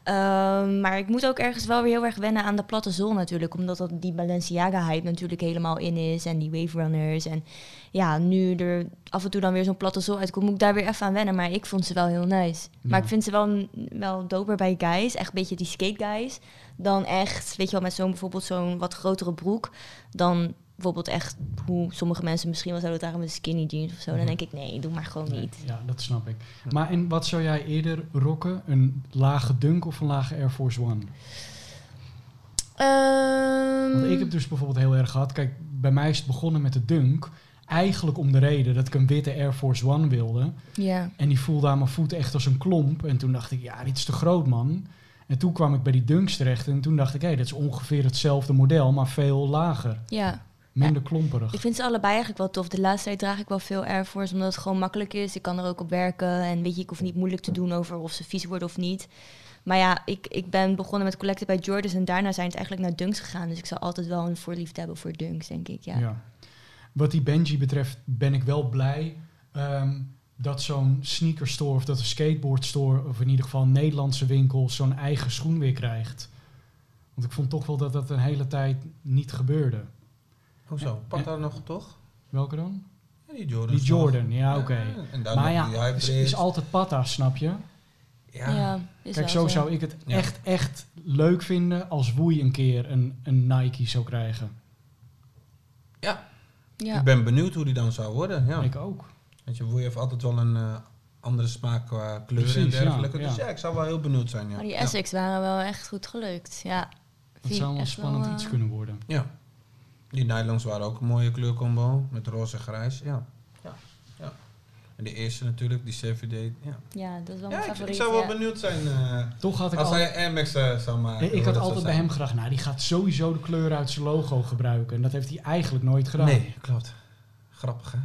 Ehm, maar ik moet ook ergens wel weer heel erg wennen aan de platte zool natuurlijk. Omdat dat die Balenciaga-hype natuurlijk helemaal in is. En die Wave Runners. En ja, nu er af en toe dan weer zo'n platte zool uitkomt, moet ik daar weer even aan wennen. Maar ik vond ze wel heel nice. Maar ik vind ze wel, wel doper bij guys. Echt een beetje die skate guys. Dan echt, weet je wel, met zo'n bijvoorbeeld zo'n wat grotere broek. Dan bijvoorbeeld echt hoe sommige mensen misschien wel zouden dragen met skinny jeans of zo. Dan denk ik, nee, doe maar gewoon Nee, niet. Ja, dat snap ik. Maar en wat zou jij eerder rocken? Een lage dunk of een lage Air Force One? Ehm, Want ik heb dus bijvoorbeeld heel erg gehad. Kijk, bij mij is het begonnen met de dunk. Eigenlijk om de reden dat ik een witte Air Force One wilde. Ja, En die voelde aan mijn voeten echt als een klomp. En toen dacht ik, ja, dit is te groot, man. En toen kwam ik bij die dunks terecht. En toen dacht ik, hé, dat is ongeveer hetzelfde model, maar veel lager. ja. Minder klomperig. Ik vind ze allebei eigenlijk wel tof. De laatste tijd draag ik wel veel Air Force, omdat het gewoon makkelijk is. Ik kan er ook op werken. En weet je, ik hoef niet moeilijk te doen over of ze vies worden of niet. Maar ja, ik, ik ben begonnen met collecten bij Jordans en daarna zijn het eigenlijk naar Dunks gegaan. Dus ik zal altijd wel een voorliefde hebben voor Dunks, denk ik. Ja. Ja. Wat die Benji betreft ben ik wel blij ehm, dat zo'n sneakerstore of dat een skateboardstore, of in ieder geval een Nederlandse winkel, zo'n eigen schoen weer krijgt. Want ik vond toch wel dat dat een hele tijd niet gebeurde. Hoezo? Pak daar nog toch? Welke dan? Ja, die Jordan. Die Jordan, ja, oké. Maar ja, hype is, altijd patta, snap je? Ja. Ja, is Kijk, zo zou ik het Ja. echt, echt leuk vinden als Woei een keer een, een Nike zou krijgen. Ja. Ja. Ik ben benieuwd hoe die dan zou worden. Ja. Ik ook. Weet je, Woei heeft altijd wel een eh, andere smaak qua kleuren en ja, dergelijke. Dus ja. ik zou wel heel benieuwd zijn. Ja. Maar die Ja. Essex waren wel echt goed gelukt. Ja. Vind zou wel spannend wel, iets eh, kunnen worden. Ja. Die nylons waren ook een mooie kleurcombo. Met roze en grijs. Ja. ja. ja. En die eerste natuurlijk, die CVD. Ja, Ja, dat is wel ja mijn ik, favoriet. ik zou wel ja. benieuwd zijn eh, Toch had ik als al, hij Air Max eh, zou maken. ik had altijd bij hem gedacht, nou die gaat sowieso de kleuren uit zijn logo gebruiken. En dat heeft hij eigenlijk nooit gedaan. Nee, klopt. Grappig hè?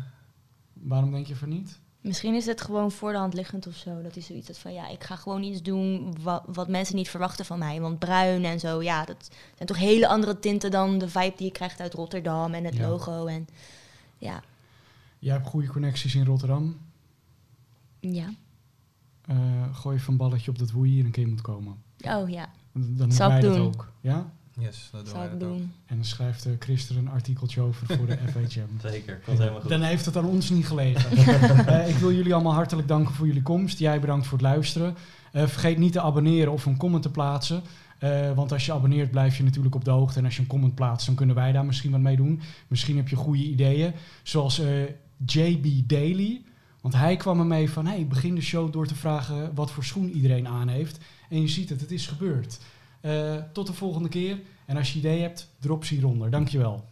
Waarom denk je van niet? Misschien is het gewoon voor de hand liggend of zo. Dat hij zoiets had van, ja, ik ga gewoon iets doen wat, wat mensen niet verwachten van mij. Want bruin en zo, ja, dat zijn toch hele andere tinten dan de vibe die je krijgt uit Rotterdam en het Ja. logo. En ja, Jij hebt goede connecties in Rotterdam. ja. Eh, gooi even een balletje op dat Woei hier een keer moet komen. Oh ja, Dan doen ik wij dat doen. ook. Ja? Yes, dat doen zou wij ik dat ook. doen. En dan schrijft uh, Christer een artikeltje over voor de [laughs] FHM. Zeker, komt helemaal goed. Dan heeft het aan ons niet gelegen. [laughs] Eh, ik wil jullie allemaal hartelijk danken voor jullie komst. Jij bedankt voor het luisteren. Eh, vergeet niet te abonneren of een comment te plaatsen. Eh, want als je abonneert blijf je natuurlijk op de hoogte. En als je een comment plaatst, dan kunnen wij daar misschien wat mee doen. Misschien heb je goede ideeën. Zoals eh, JB Daily. Want hij kwam ermee van, hey, begin de show door te vragen wat voor schoen iedereen aan heeft. En je ziet het, het is gebeurd. Eh, tot de volgende keer. En als je idee hebt, drop ze hieronder. Dankjewel.